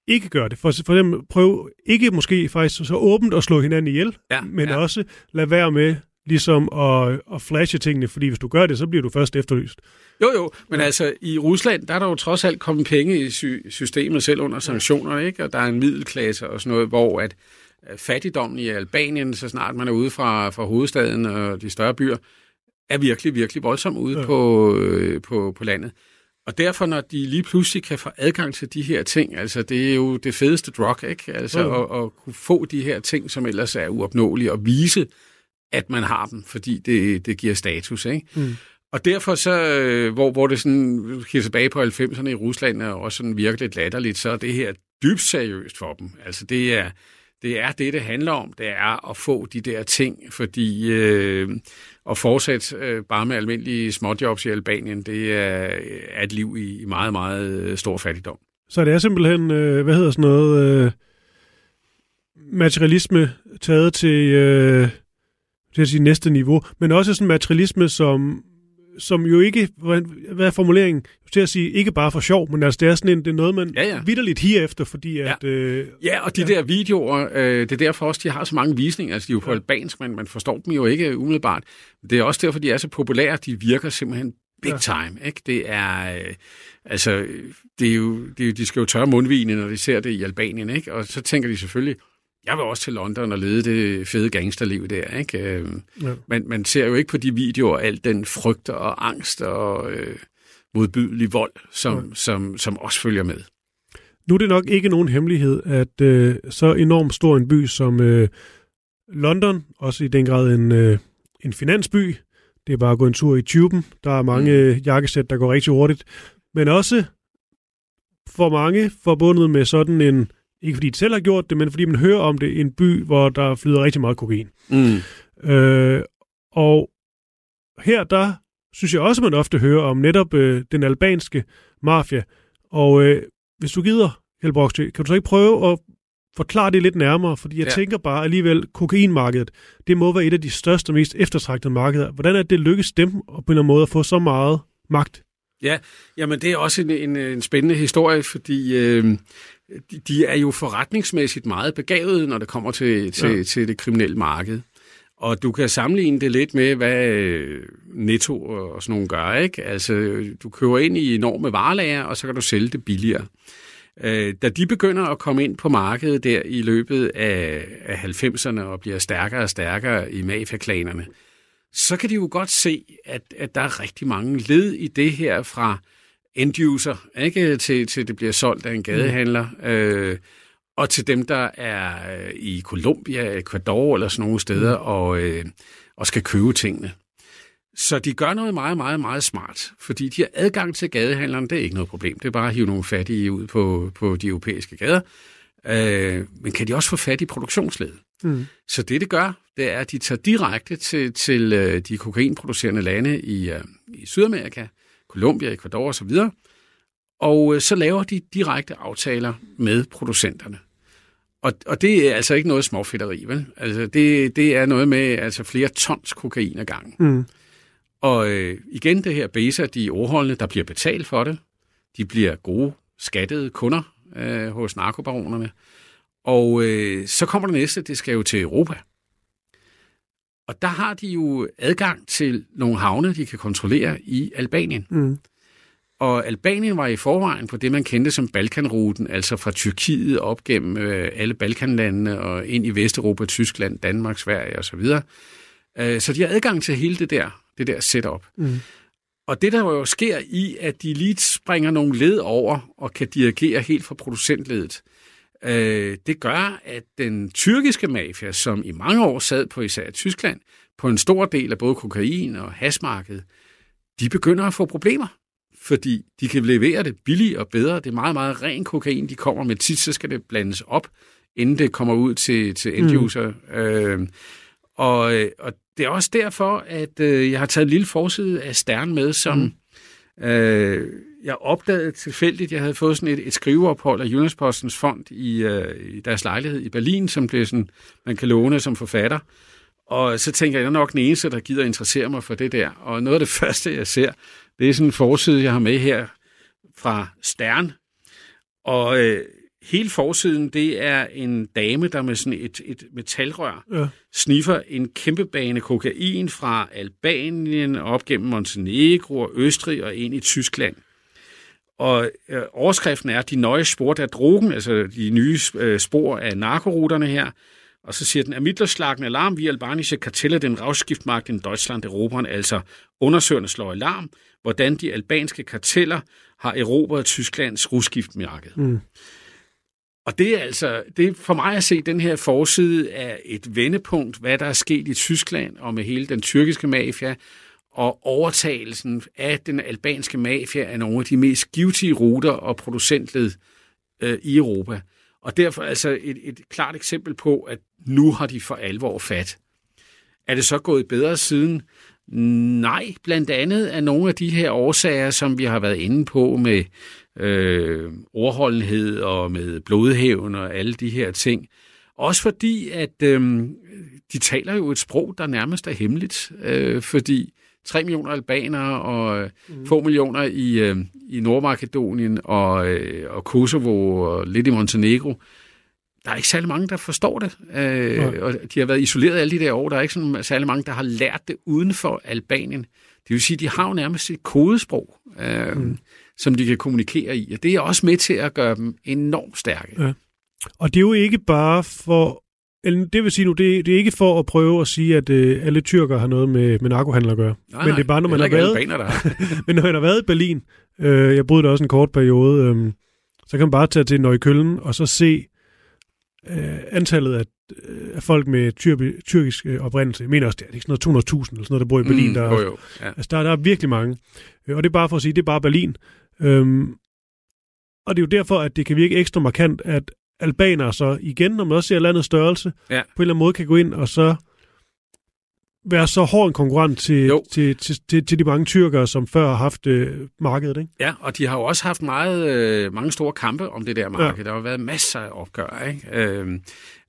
[SPEAKER 3] ikke gøre det. For, for dem prøv ikke måske faktisk så åbent at slå hinanden ihjel, ja, men ja. også lade være med ligesom at, at flashe tingene, fordi hvis du gør det, så bliver du først efterlyst.
[SPEAKER 4] Jo, jo, men ja. altså i Rusland, der er der jo trods alt kommet penge i sy- systemet selv under sanktioner, ikke? og der er en middelklasse og sådan noget, hvor at fattigdommen i Albanien, så snart man er ude fra, fra hovedstaden og de større byer, er virkelig, virkelig voldsom ude ja. på, øh, på, på landet. Og derfor, når de lige pludselig kan få adgang til de her ting, altså det er jo det fedeste drug, ikke? Altså mm. at, at kunne få de her ting, som ellers er uopnåelige, og vise, at man har dem, fordi det, det giver status, ikke? Mm. Og derfor så, øh, hvor, hvor det sådan, kigger tilbage på 90'erne i Rusland, og også sådan virkelig latterligt, så er det her dybt seriøst for dem. Altså det er, det er det, det handler om. Det er at få de der ting, fordi øh, at fortsætte øh, bare med almindelige småjobs i Albanien, det er, er et liv i, i meget, meget øh, stor fattigdom.
[SPEAKER 3] Så det er simpelthen, øh, hvad hedder sådan noget, øh, materialisme taget til, øh, til at sige næste niveau, men også sådan materialisme, som som jo ikke, hvad er formuleringen, til at sige, ikke bare for sjov, men altså det er sådan en, det er noget, man ja, ja. vidderligt higer efter, fordi
[SPEAKER 4] ja.
[SPEAKER 3] at... Øh,
[SPEAKER 4] ja, og de ja. der videoer, øh, det er derfor også, de har så mange visninger, altså de er jo på ja. albansk, men man forstår dem jo ikke umiddelbart. Det er også derfor, de er så populære, de virker simpelthen big ja. time, ikke? Det er, øh, altså, det er jo, det er jo, de skal jo tørre mundvine, når de ser det i Albanien, ikke? Og så tænker de selvfølgelig, jeg vil også til London og lede det fede gangsterliv der. Ikke? Øh, ja. Man, man ser jo ikke på de videoer al den frygt og angst og øh, modbydelig vold, som, ja. som, som også følger med.
[SPEAKER 3] Nu er det nok ikke nogen hemmelighed, at øh, så enormt stor en by som øh, London, også i den grad en, øh, en finansby, det er bare at gå en tur i tuben, der er mange mm. jakkesæt, der går rigtig hurtigt, men også for mange forbundet med sådan en ikke fordi de selv har gjort det, men fordi man hører om det i en by, hvor der flyder rigtig meget kokain. Mm. Øh, og her, der synes jeg også, man ofte hører om netop øh, den albanske mafia. Og øh, hvis du gider, Helbrox, kan du så ikke prøve at forklare det lidt nærmere? Fordi jeg ja. tænker bare alligevel, kokainmarkedet, det må være et af de største og mest eftertragtede markeder. Hvordan er det lykkes dem på en eller anden måde at få så meget magt?
[SPEAKER 4] Ja, jamen det er også en, en, en spændende historie, fordi øh, de, de er jo forretningsmæssigt meget begavet, når det kommer til, til, ja. til det kriminelle marked. Og du kan sammenligne det lidt med, hvad øh, Netto og sådan nogle gør. Ikke? Altså, du køber ind i enorme varelager, og så kan du sælge det billigere. Øh, da de begynder at komme ind på markedet der i løbet af, af 90'erne og bliver stærkere og stærkere i mafiaklanerne, så kan de jo godt se, at, at der er rigtig mange led i det her fra end-user, ikke? Til, til det bliver solgt af en gadehandler, mm. øh, og til dem, der er øh, i Colombia, Ecuador eller sådan nogle steder, mm. og, øh, og skal købe tingene. Så de gør noget meget, meget, meget smart, fordi de har adgang til gadehandlerne, det er ikke noget problem. Det er bare at hive nogle fattige ud på, på de europæiske gader. Øh, men kan de også få fat i produktionsledet? Mm. Så det, det gør, det er, at de tager direkte til, til øh, de kokainproducerende lande i, øh, i Sydamerika, Colombia, Ecuador osv., og øh, så laver de direkte aftaler med producenterne. Og, og det er altså ikke noget småfetteri, vel? Altså, det, det er noget med altså, flere tons kokain ad gangen. Mm. Og øh, igen det her base, de overholdende, der bliver betalt for det. De bliver gode, skattede kunder øh, hos narkobaronerne. Og øh, så kommer det næste, det skal jo til Europa. Og der har de jo adgang til nogle havne, de kan kontrollere i Albanien. Mm. Og Albanien var i forvejen på det, man kendte som Balkanruten, altså fra Tyrkiet op gennem øh, alle Balkanlandene og ind i Vesteuropa, Tyskland, Danmark, Sverige osv. Øh, så de har adgang til hele det der, det der setup. Mm. Og det, der jo sker i, at de lige springer nogle led over og kan dirigere helt fra producentledet, øh, det gør, at den tyrkiske mafia, som i mange år sad på især Tyskland, på en stor del af både kokain og hasmarkedet, de begynder at få problemer fordi de kan levere det billigere og bedre. Det er meget, meget ren kokain, de kommer med. Tit så skal det blandes op, inden det kommer ud til, til end-user. Mm. Øh, og, og det er også derfor, at øh, jeg har taget en lille forside af Stern med, som mm. øh, jeg opdagede tilfældigt. Jeg havde fået sådan et, et skriveophold af Jyllandspostens fond i, øh, i deres lejlighed i Berlin, som blev sådan, man kan låne som forfatter. Og så tænker jeg, jeg er nok den eneste, der gider interessere mig for det der. Og noget af det [laughs] første, jeg ser, det er sådan en forside, jeg har med her fra Stern. Og øh, hele forsiden, det er en dame, der med sådan et, et metalrør ja. sniffer en kæmpe bane kokain fra Albanien op gennem Montenegro og Østrig og ind i Tyskland. Og øh, overskriften er, de nøje spor der drogen, altså de nye øh, spor af narkoruterne her, og så siger den, Ermittlerschlagen Alarm? Wie albanische Kartelle den Rauschgiftmarkt in Deutschland erobern, altså undersøgerne slår alarm, hvordan de albanske karteller har erobret Tysklands rusgiftmarked. Mm. Og det er altså, det er for mig at se den her forside af et vendepunkt, hvad der er sket i Tyskland og med hele den tyrkiske mafia, og overtagelsen af den albanske mafia af nogle af de mest givtige ruter og producentled øh, i Europa. Og derfor altså et, et klart eksempel på, at nu har de for alvor fat. Er det så gået bedre siden? Nej, blandt andet af nogle af de her årsager, som vi har været inde på med øh, ordholdenhed og med blodhævn og alle de her ting. Også fordi, at øh, de taler jo et sprog, der nærmest er hemmeligt, øh, fordi 3 millioner albanere og mm. få millioner i, øh, i Nordmakedonien og, øh, og Kosovo og lidt i Montenegro, der er ikke særlig mange, der forstår det. Øh, ja. Og de har været isoleret alle de der år. Der er ikke sådan særlig mange, der har lært det uden for Albanien. Det vil sige, de har jo nærmest et kodesprog, øh, mm. som de kan kommunikere i. Og det er også med til at gøre dem enormt stærke. Ja.
[SPEAKER 3] Og det er jo ikke bare for... Det vil sige nu, det, det er ikke for at prøve at sige, at øh, alle tyrker har noget med, med narkohandler at gøre. Nej, men det er bare, når man har været... Albaner, der [laughs] men når man har været i Berlin, øh, jeg boede der også en kort periode, øh, så kan man bare tage til Nøjkøllen og så se øh, antallet af, øh, af folk med tyr, tyrkisk øh, oprindelse, jeg mener også, det er ikke sådan noget 200.000 eller sådan noget, der bor i Berlin. Mm, der, jo, jo. Ja. Altså, der, der er virkelig mange. Øh, og det er bare for at sige, det er bare Berlin. Øhm, og det er jo derfor, at det kan virke ekstra markant, at albanere så igen, når man også ser landets størrelse, ja. på en eller anden måde kan gå ind og så være så hård en konkurrent til, til, til, til, til de mange tyrkere, som før har haft øh, markedet, ikke?
[SPEAKER 4] Ja, og de har jo også haft meget, øh, mange store kampe om det der marked. Ja. Der har været masser af opgør, ikke? Øh,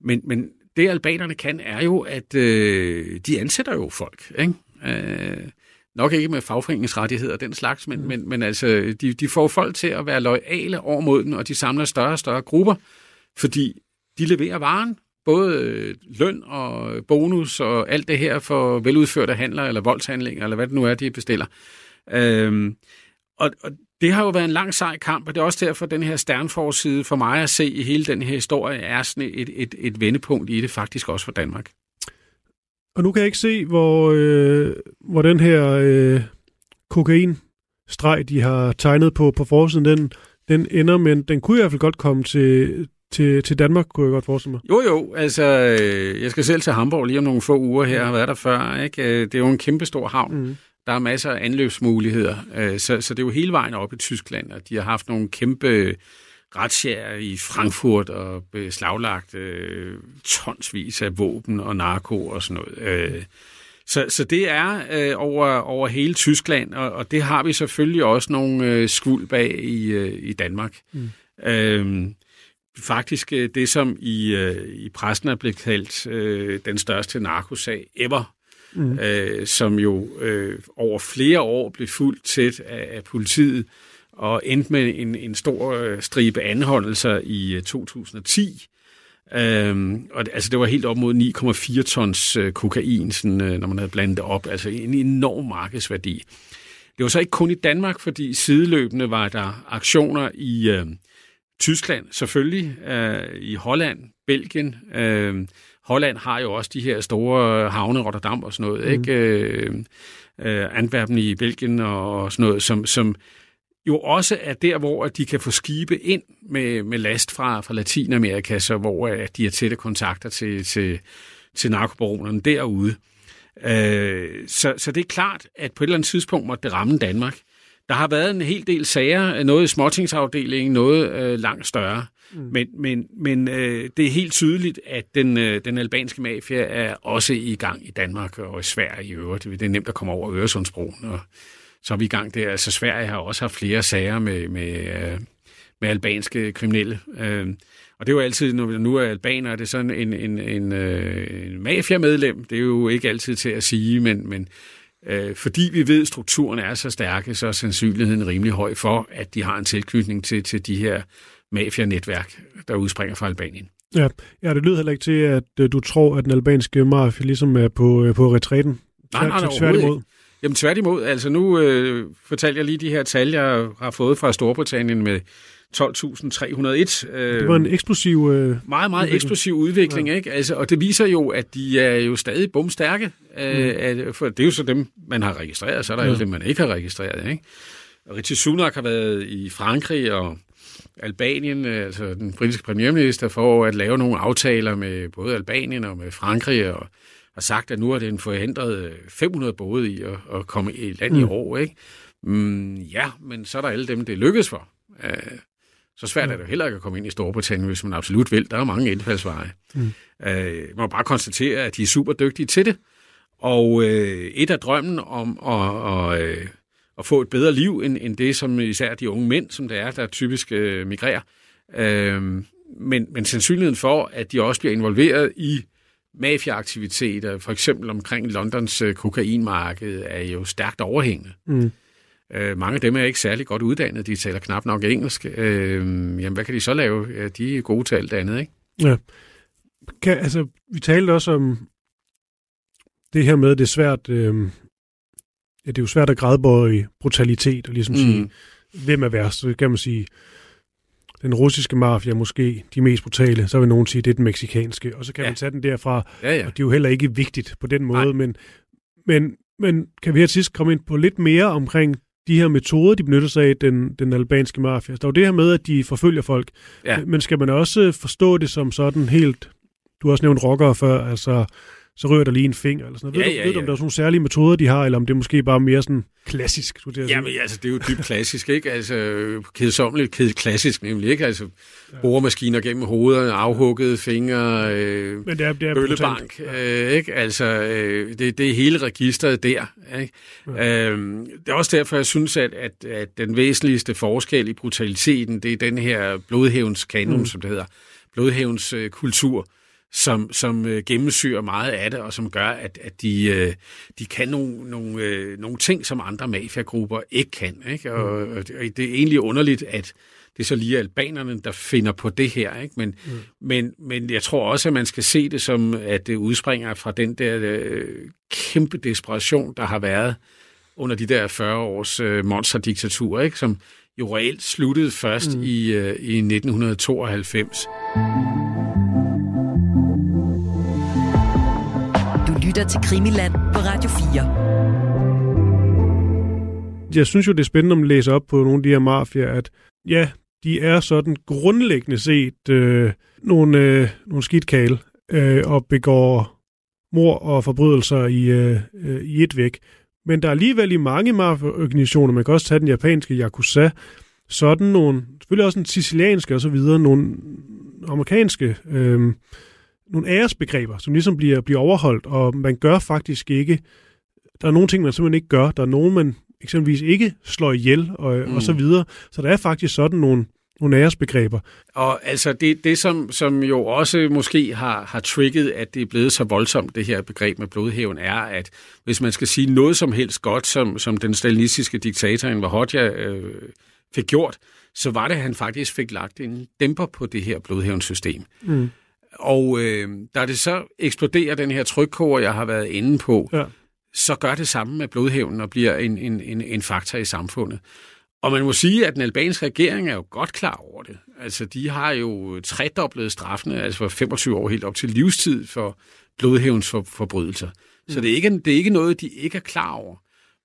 [SPEAKER 4] men, men det albanerne kan, er jo, at øh, de ansætter jo folk, ikke? Øh, nok ikke med fagforeningsrettigheder og den slags, men, mm. men, men altså, de, de får folk til at være lojale over mod den, og de samler større og større grupper, fordi de leverer varen, både øh, løn og bonus og alt det her for veludførte handler eller voldshandlinger, eller hvad det nu er, de bestiller. Øhm, og, og det har jo været en lang sej kamp, og det er også derfor, at den her sternforside for mig at se i hele den her historie er sådan et, et, et vendepunkt i det, faktisk også for Danmark.
[SPEAKER 3] Og nu kan jeg ikke se, hvor, øh, hvor den her øh, kokainstreg, de har tegnet på, på forsiden, den, den ender, men den kunne i hvert fald godt komme til, til, til Danmark, kunne jeg godt forestille mig.
[SPEAKER 4] Jo, jo. Altså, øh, jeg skal selv til Hamburg lige om nogle få uger her. Jeg har været der før. Ikke? Øh, det er jo en kæmpe stor havn. Mm. Der er masser af anløbsmuligheder. Øh, så, så det er jo hele vejen op i Tyskland, og de har haft nogle kæmpe retsjærer i Frankfurt og beslaglagt øh, tonsvis af våben og narko og sådan noget. Øh, så, så det er øh, over, over hele Tyskland, og, og det har vi selvfølgelig også nogle øh, skuld bag i, øh, i Danmark. Mm. Øh, faktisk øh, det, som i, øh, i pressen er blevet kaldt øh, den største narkosag ever, mm. øh, som jo øh, over flere år blev fuldt tæt af, af politiet, og endte med en, en stor øh, stribe anholdelser i øh, 2010. Øhm, og det, altså det var helt op mod 9,4 tons øh, kokain, sådan, øh, når man havde blandet det op. Altså en enorm markedsværdi. Det var så ikke kun i Danmark, fordi sideløbende var der aktioner i øh, Tyskland, selvfølgelig, øh, i Holland, Belgien. Øh, Holland har jo også de her store havne, Rotterdam og sådan noget, mm. ikke? Øh, øh, Antwerpen i Belgien og sådan noget, som, som jo også er der, hvor de kan få skibe ind med, med last fra, fra Latinamerika, så hvor at de har tætte kontakter til, til, til narkobaronerne derude. Øh, så, så det er klart, at på et eller andet tidspunkt måtte det ramme Danmark. Der har været en hel del sager, noget i småtingsafdelingen, noget øh, langt større. Mm. Men, men, men øh, det er helt tydeligt, at den, øh, den albanske mafia er også i gang i Danmark og i Sverige i øvrigt. Det er nemt at komme over Øresundsbroen, og så er vi i gang der. Altså Sverige har også haft flere sager med, med, øh, med albanske kriminelle. Øh, og det er jo altid, når vi nu er albaner, det er sådan en, en, en, øh, en mafia-medlem. Det er jo ikke altid til at sige, men, men øh, fordi vi ved, at strukturen er så stærke, så er sandsynligheden rimelig høj for, at de har en tilknytning til, til de her mafia-netværk, der udspringer fra Albanien.
[SPEAKER 3] Ja, ja det lyder heller ikke til, at øh, du tror, at den albanske mafia ligesom er på, øh, på retræten.
[SPEAKER 4] Nej, nej, nej, tværtimod. Ikke. Jamen tværtimod, altså nu øh, fortalte jeg lige de her tal, jeg har fået fra Storbritannien med 12.301.
[SPEAKER 3] Øh, det var en eksplosiv... Øh,
[SPEAKER 4] meget, meget udvikling. eksplosiv udvikling, ja. ikke? Altså, og det viser jo, at de er jo stadig bumstærke. Øh, mm. at, for det er jo så dem, man har registreret, så er der ja. jo dem, man ikke har registreret, ikke? Richie Sunak har været i Frankrig og Albanien, øh, altså den britiske premierminister, for at lave nogle aftaler med både Albanien og med Frankrig, og har sagt, at nu er det en forhindret 500 både i at, at komme i land mm. i år, ikke? Mm, ja, men så er der alle dem, det lykkes for. Uh, så svært er det heller ikke at komme ind i Storbritannien, hvis man absolut vil. Der er mange indfaldsveje. Mm. Uh, man må bare konstatere, at de er super dygtige til det. Og uh, et af drømmen om at, at, at få et bedre liv, end, end det, som især de unge mænd, som det er, der typisk uh, migrerer. Uh, men, men sandsynligheden for, at de også bliver involveret i mafiaaktiviteter, for eksempel omkring Londons kokainmarked, er jo stærkt overhængende. Mm. Øh, mange af dem er ikke særlig godt uddannet, de taler knap nok engelsk. Øh, jamen, hvad kan de så lave? De er gode til alt andet, ikke?
[SPEAKER 3] Ja. Kan, altså, vi talte også om det her med, at det er svært, øh, ja, det er jo svært at grædbøje i brutalitet, og ligesom mm. sige, hvem er værst, så kan man sige, den russiske mafia måske de mest brutale, så vil nogen sige, det er den meksikanske, og så kan ja. man tage den derfra, ja, ja. og det er jo heller ikke vigtigt på den måde, men, men, men kan vi her sidst komme ind på lidt mere omkring de her metoder, de benytter sig af, den, den albanske mafia. Der er jo det her med, at de forfølger folk. Ja. Men skal man også forstå det som sådan helt... Du har også nævnt rockere før, altså så rører der lige en finger eller sådan noget. Ja, ved, ja, du, ved du, om der er sådan nogle særlige metoder, de har, eller om det er måske bare mere sådan klassisk?
[SPEAKER 4] Skulle jeg Jamen, altså, det er jo dybt klassisk, ikke? Altså, kedsommeligt ked klassisk nemlig, ikke? Altså, ja. boremaskiner gennem hovederne, afhuggede fingre, øh, Men det er, det er bøllebank, ja. øh, ikke? Altså, øh, det, det er hele registret der, ikke? Ja. Øhm, det er også derfor, jeg synes, at, at, at den væsentligste forskel i brutaliteten, det er den her blodhævns kanon, mm. som det hedder, blodhævns øh, kultur, som, som øh, gennemsyrer meget af det, og som gør, at, at de, øh, de kan nogle, nogle, øh, nogle ting, som andre mafiagrupper ikke kan. Ikke? Og, mm. og det er egentlig underligt, at det er så lige albanerne, der finder på det her. Ikke? Men, mm. men, men jeg tror også, at man skal se det som, at det udspringer fra den der øh, kæmpe desperation, der har været under de der 40 års øh, monsterdiktatur, ikke? som jo reelt sluttede først mm. i, øh, i 1992.
[SPEAKER 2] lytter til Krimiland på Radio 4.
[SPEAKER 3] Jeg synes jo, det er spændende at læse op på nogle af de her mafier, at ja, de er sådan grundlæggende set øh, nogle, øh, nogle skidtkale øh, og begår mor og forbrydelser i, øh, øh, i et væk. Men der er alligevel i mange mafiaorganisationer, man kan også tage den japanske Yakuza, sådan nogle, selvfølgelig også en sicilianske og så videre, nogle amerikanske øh, nogle æresbegreber, som ligesom bliver, bliver overholdt, og man gør faktisk ikke, der er nogle ting, man simpelthen ikke gør, der er nogen, man eksempelvis ikke slår ihjel, og, mm. og så videre. Så der er faktisk sådan nogle, nogle æresbegreber.
[SPEAKER 4] Og altså det, det som, som jo også måske har, har trigget, at det er blevet så voldsomt, det her begreb med blodhævn, er, at hvis man skal sige noget som helst godt, som, som den stalinistiske diktator Enver Hoxha øh, fik gjort, så var det, at han faktisk fik lagt en dæmper på det her blodhævnssystem. Mm. Og øh, da det så eksploderer, den her trykkoger, jeg har været inde på, ja. så gør det samme med blodhævnen og bliver en, en, en, en faktor i samfundet. Og man må sige, at den albanske regering er jo godt klar over det. Altså, de har jo tredoblet straffene, altså for 25 år helt op til livstid for blodhævns for, forbrydelser. Mm. Så det er, ikke, det er ikke noget, de ikke er klar over.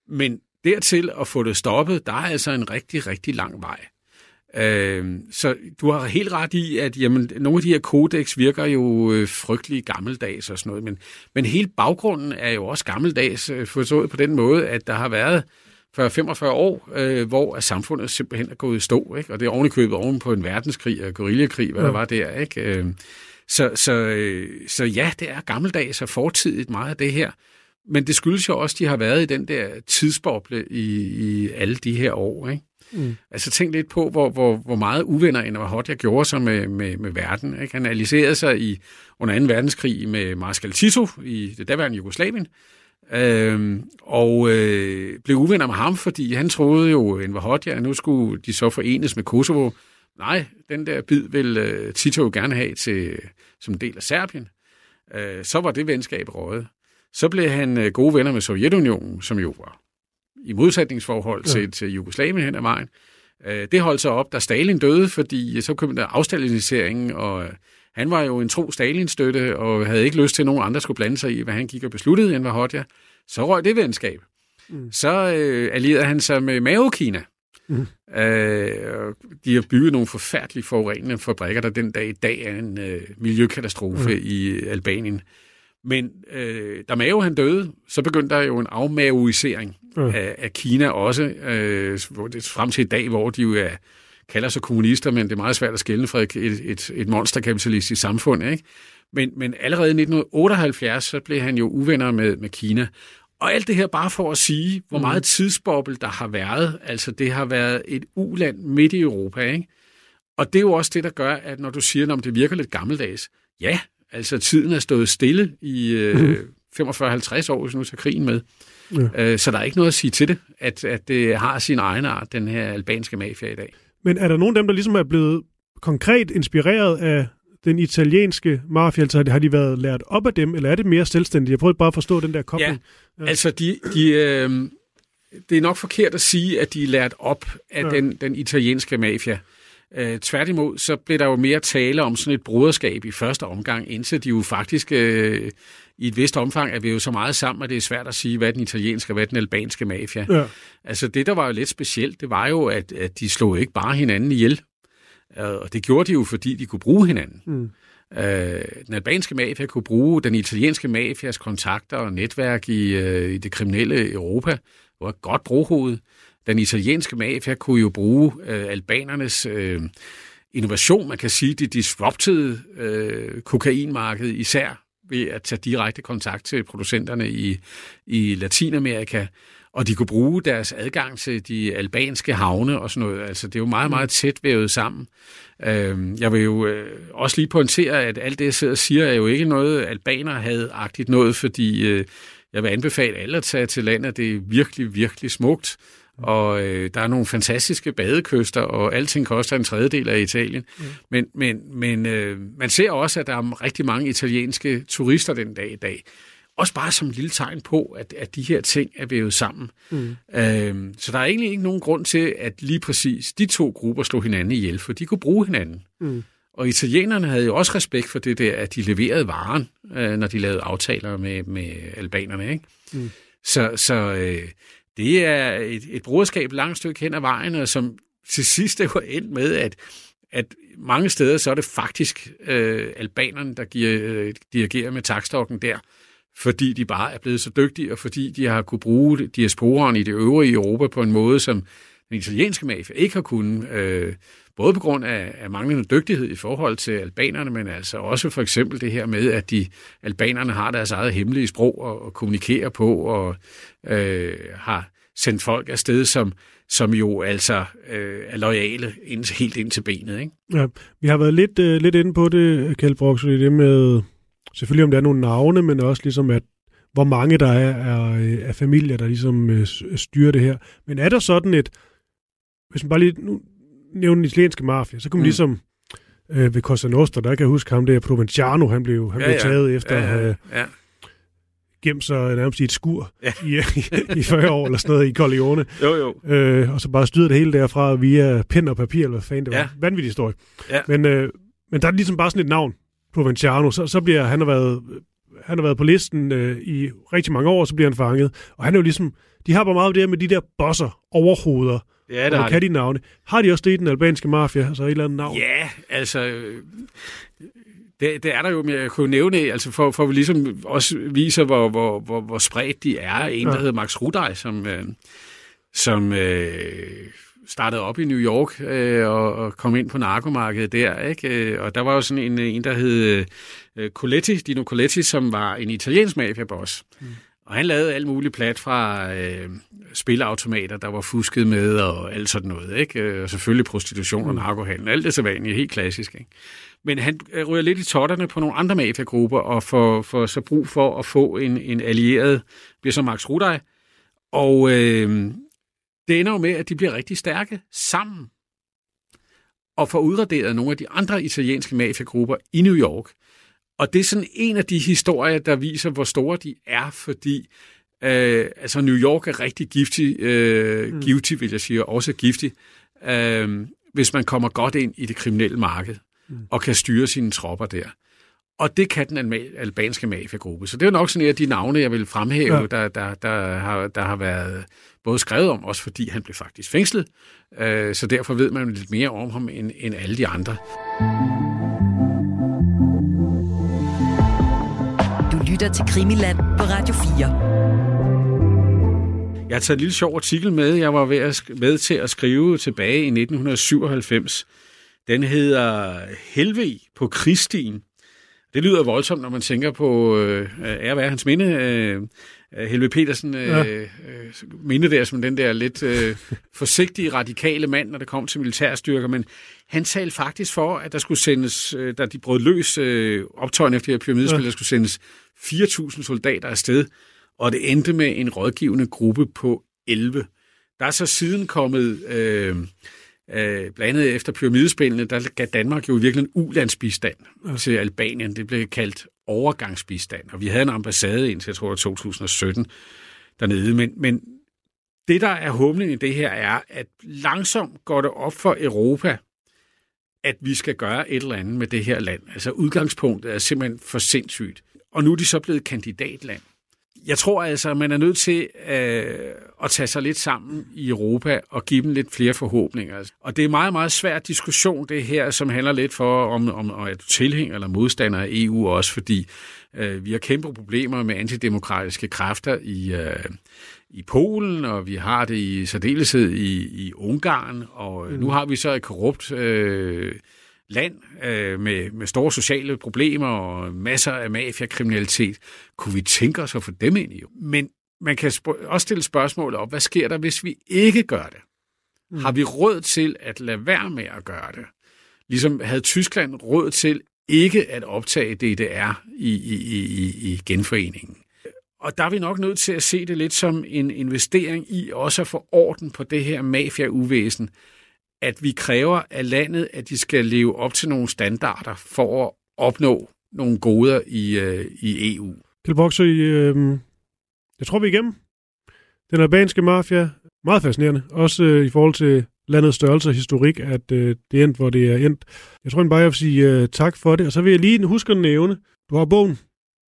[SPEAKER 4] Men dertil at få det stoppet, der er altså en rigtig, rigtig lang vej. Øh, så du har helt ret i, at jamen, nogle af de her kodex virker jo øh, frygtelig gammeldags og sådan noget, men, men hele baggrunden er jo også gammeldags, øh, forstået på den måde, at der har været for 45 år, øh, hvor samfundet simpelthen er gået i stå, ikke? og det er ovenikøbet oven på en verdenskrig og guerillakrig, hvad ja. der var der. Ikke? Øh, så, så, øh, så ja, det er gammeldags og fortidigt meget af det her, men det skyldes jo også, at de har været i den der tidsboble i, i alle de her år. Ikke? Mm. Altså tænk lidt på, hvor, hvor, hvor meget uvenner Enver jeg gjorde sig med, med, med verden. Ikke? Han alliserede sig i, under 2. verdenskrig med Marskal Tito i det daværende Jugoslavien, øh, og øh, blev uvenner med ham, fordi han troede jo, Enver Hoxha, ja, nu skulle de så forenes med Kosovo. Nej, den der bid vil øh, Tito jo gerne have til, som del af Serbien. Øh, så var det venskab røget. Så blev han øh, gode venner med Sovjetunionen, som jo var i modsætningsforhold til, ja. til Jugoslavien hen ad vejen. Øh, det holdt sig op, da Stalin døde, fordi så kom der afstaliniseringen, og øh, han var jo en tro Stalin-støtte, og havde ikke lyst til, at nogen andre skulle blande sig i, hvad han gik og besluttede, end var Hodja. Så røg det venskab. Mm. Så øh, allierede han sig med Mao-Kina. Mm. Øh, de har bygget nogle forfærdelige forurenende fabrikker, der den dag i dag er en øh, miljøkatastrofe mm. i Albanien. Men øh, da Mao han døde, så begyndte der jo en afmaoisering mm. af, af Kina også, øh, frem til i dag, hvor de jo er, kalder sig kommunister, men det er meget svært at skælne fra et, et, et monsterkapitalistisk samfund. Ikke? Men, men allerede i 1978, så blev han jo uvenner med, med Kina. Og alt det her bare for at sige, hvor meget mm. tidsbobbel der har været. Altså det har været et uland midt i Europa. Ikke? Og det er jo også det, der gør, at når du siger, at det virker lidt gammeldags, ja, Altså, tiden er stået stille i øh, mm. 45-50 år, hvis nu tager krigen med. Ja. Øh, så der er ikke noget at sige til det, at, at det har sin egen art, den her albanske mafia i dag.
[SPEAKER 3] Men er der nogen af dem, der ligesom er blevet konkret inspireret af den italienske mafia? Altså har de været lært op af dem, eller er det mere selvstændigt? Jeg prøver bare at forstå den der kobling.
[SPEAKER 4] Ja, ja. altså de, de, øh, det er nok forkert at sige, at de er lært op af ja. den, den italienske mafia. Øh, tværtimod, så blev der jo mere tale om sådan et broderskab i første omgang, indtil de jo faktisk øh, i et vist omfang er vi jo så meget sammen, at det er svært at sige, hvad den italienske og hvad den albanske mafia. Ja. Altså det, der var jo lidt specielt, det var jo, at, at de slog ikke bare hinanden ihjel. Øh, og det gjorde de jo, fordi de kunne bruge hinanden. Mm. Øh, den albanske mafia kunne bruge den italienske mafias kontakter og netværk i, øh, i det kriminelle Europa. Det var et godt brohoved. Den italienske mafia kunne jo bruge øh, albanernes øh, innovation, man kan sige, de disruptede øh, kokainmarked især ved at tage direkte kontakt til producenterne i, i Latinamerika, og de kunne bruge deres adgang til de albanske havne og sådan noget. Altså, det er jo meget, meget tæt vævet sammen. Øh, jeg vil jo øh, også lige pointere, at alt det, jeg sidder og siger, er jo ikke noget, albaner havde agtigt noget, fordi øh, jeg vil anbefale alle at tage til landet. Det er virkelig, virkelig smukt og øh, der er nogle fantastiske badekyster, og alting koster en tredjedel af Italien. Mm. Men, men, men øh, man ser også, at der er rigtig mange italienske turister den dag i dag. Også bare som et lille tegn på, at, at de her ting er vævet sammen. Mm. Øh, så der er egentlig ikke nogen grund til, at lige præcis de to grupper slog hinanden ihjel, for de kunne bruge hinanden. Mm. Og italienerne havde jo også respekt for det der, at de leverede varen, øh, når de lavede aftaler med, med albanerne. Ikke? Mm. Så, så øh, det er et, et broderskab langt stykke hen ad vejen, og som til sidst er jo endt med, at, at mange steder så er det faktisk øh, albanerne, der giver, øh, dirigerer med takstokken der, fordi de bare er blevet så dygtige, og fordi de har kunne bruge diasporen i det øvrige Europa på en måde, som den italienske mafia ikke har kunnet. Øh, både på grund af, af manglende dygtighed i forhold til albanerne, men altså også for eksempel det her med, at de albanerne har deres eget hemmelige sprog og, at kommunikerer på, og øh, har sendt folk afsted, som, som jo altså øh, er lojale ind, helt ind til benet. Ikke?
[SPEAKER 3] Ja, vi har været lidt, øh, lidt inde på det, Kjeld i det med, selvfølgelig om der er nogle navne, men også ligesom, at hvor mange der er øh, af, er familier, der ligesom øh, styrer det her. Men er der sådan et, hvis man bare lige nu nævner den italienske mafia, så kan man mm. ligesom øh, ved Costa Nostra, der kan jeg huske ham der, Provenciano, han blev, han ja, blev taget ja. efter ja, ja, at have gemt sig nærmest i et skur ja. i, i, i 40 år eller sådan noget i Corleone.
[SPEAKER 4] Jo, jo.
[SPEAKER 3] Øh, og så bare styret det hele derfra via pen og papir, eller hvad fanden det var. Ja. Vanvittig historie. Ja. Men, øh, men der er ligesom bare sådan et navn, Provenciano. Så, så bliver han har været, han har været på listen øh, i rigtig mange år, så bliver han fanget. Og han er jo ligesom, de har bare meget af det her med de der bosser, overhoveder, Ja, der og kan de navne. Har de også det i den albanske mafia, altså et eller andet navn?
[SPEAKER 4] Ja, altså... Det, det er der jo, men jeg kunne nævne, altså for, for at ligesom også vise, hvor, hvor, hvor, hvor spredt de er. En, der ja. hedder Max Rudaj, som, øh, som øh, startede op i New York øh, og, og kom ind på narkomarkedet der. Ikke? Øh, og der var jo sådan en, en der hed øh, Coletti, Dino Coletti, som var en italiensk mafiaboss. Mm. Og han lavede alt muligt plat fra øh, spilautomater, der var fusket med og alt sådan noget. Ikke? Øh, og selvfølgelig prostitution og mm. narkohandel. Alt det så vanligt, helt klassisk. Ikke? Men han øh, ryger lidt i totterne på nogle andre mafiagrupper, og får, får så brug for at få en, en allieret, bliver så Max Rudaj. Og øh, det ender jo med, at de bliver rigtig stærke sammen og får udraderet nogle af de andre italienske mafiagrupper i New York. Og det er sådan en af de historier, der viser, hvor store de er, fordi øh, altså New York er rigtig giftig, øh, mm. giftig vil jeg sige, også giftig, øh, hvis man kommer godt ind i det kriminelle marked mm. og kan styre sine tropper der. Og det kan den albanske mafiagruppe. Så det er nok sådan af de navne, jeg vil fremhæve, ja. der, der, der, har, der har været både skrevet om, også fordi han blev faktisk fængslet. Øh, så derfor ved man lidt mere om ham end, end alle de andre.
[SPEAKER 2] Du lytter til Krimiland på Radio 4.
[SPEAKER 4] Jeg har taget en lille sjov artikel med. Jeg var ved at, med til at skrive tilbage i 1997. Den hedder Helve på Kristin. Det lyder voldsomt, når man tænker på øh, ære være hans minde. Øh, Helve Petersen øh, ja. øh, minde der som den der lidt øh, [laughs] forsigtige, radikale mand, når det kom til militærstyrker, men han talte faktisk for, at der skulle sendes, øh, da de brød løs øh, optøjen efter de her pyramidespil, ja. der skulle sendes 4.000 soldater afsted, og det endte med en rådgivende gruppe på 11. Der er så siden kommet... Øh, Øh, blandt andet efter pyramidespillene, der gav Danmark jo virkelig en ulandsbistand ja. til Albanien. Det blev kaldt overgangsbistand, og vi havde en ambassade indtil, jeg tror, det 2017 dernede. Men, men det, der er humlen i det her, er, at langsomt går det op for Europa, at vi skal gøre et eller andet med det her land. Altså udgangspunktet er simpelthen for sindssygt. Og nu er de så blevet kandidatland jeg tror altså, at man er nødt til øh, at tage sig lidt sammen i Europa og give dem lidt flere forhåbninger. Og det er en meget, meget svær diskussion, det her, som handler lidt for, om, om, om at du tilhænger eller modstander af EU også, fordi øh, vi har kæmpe problemer med antidemokratiske kræfter i, øh, i Polen, og vi har det i særdeleshed i, i Ungarn, og mm. nu har vi så et korrupt... Øh, land øh, med, med store sociale problemer og masser af mafiakriminalitet. Kunne vi tænke os at få dem ind i? Men man kan også stille spørgsmålet op, hvad sker der, hvis vi ikke gør det? Mm. Har vi råd til at lade være med at gøre det? Ligesom havde Tyskland råd til ikke at optage DDR i, i, i, i genforeningen. Og der er vi nok nødt til at se det lidt som en investering i også at få orden på det her mafia-uvæsen, at vi kræver af landet, at de skal leve op til nogle standarder for at opnå nogle goder i, øh, i EU.
[SPEAKER 3] Til Boxer, øh, jeg tror, vi er igennem. Den albanske mafia, meget fascinerende. Også øh, i forhold til landets størrelse og historik, at øh, det er endt, hvor det er endt. Jeg tror bare, jeg vil sige øh, tak for det. Og så vil jeg lige huske at nævne, du har bogen,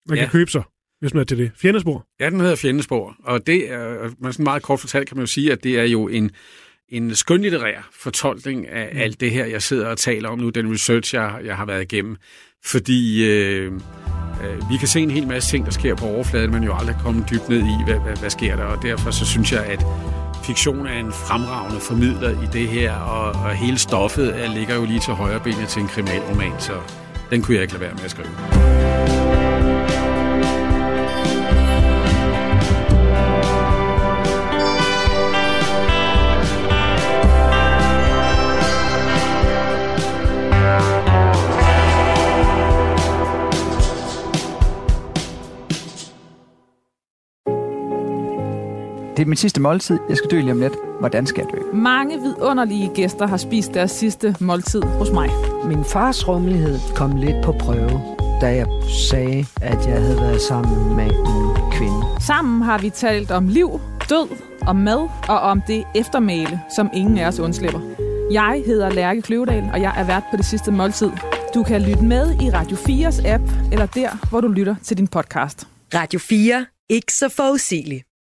[SPEAKER 3] man ja. kan købe sig, hvis man er til det. Fjendespor.
[SPEAKER 4] Ja, den hedder Fjendespor. Og det er, man sådan meget kort fortalt kan man jo sige, at det er jo en en skønlitterær fortolkning af mm. alt det her, jeg sidder og taler om nu, den research, jeg, jeg har været igennem. Fordi øh, øh, vi kan se en hel masse ting, der sker på overfladen, men jo aldrig komme dybt ned i, hvad, hvad, hvad sker der. Og derfor så synes jeg, at fiktion er en fremragende formidler i det her, og, og hele stoffet er, ligger jo lige til højre benet til en kriminalroman, så den kunne jeg ikke lade være med at skrive.
[SPEAKER 1] Det er min sidste måltid. Jeg skal dø lige om lidt. Hvordan skal jeg dø?
[SPEAKER 5] Mange vidunderlige gæster har spist deres sidste måltid hos mig.
[SPEAKER 6] Min fars rummelighed kom lidt på prøve. da jeg sagde, at jeg havde været sammen med en kvinde.
[SPEAKER 5] Sammen har vi talt om liv, død, om mad og om det eftermæle, som ingen af os undslipper. Jeg hedder Lærke Kløvedal, og jeg er vært på det sidste måltid. Du kan lytte med i Radio 4's app, eller der, hvor du lytter til din podcast.
[SPEAKER 2] Radio 4. Ikke så forudsigeligt.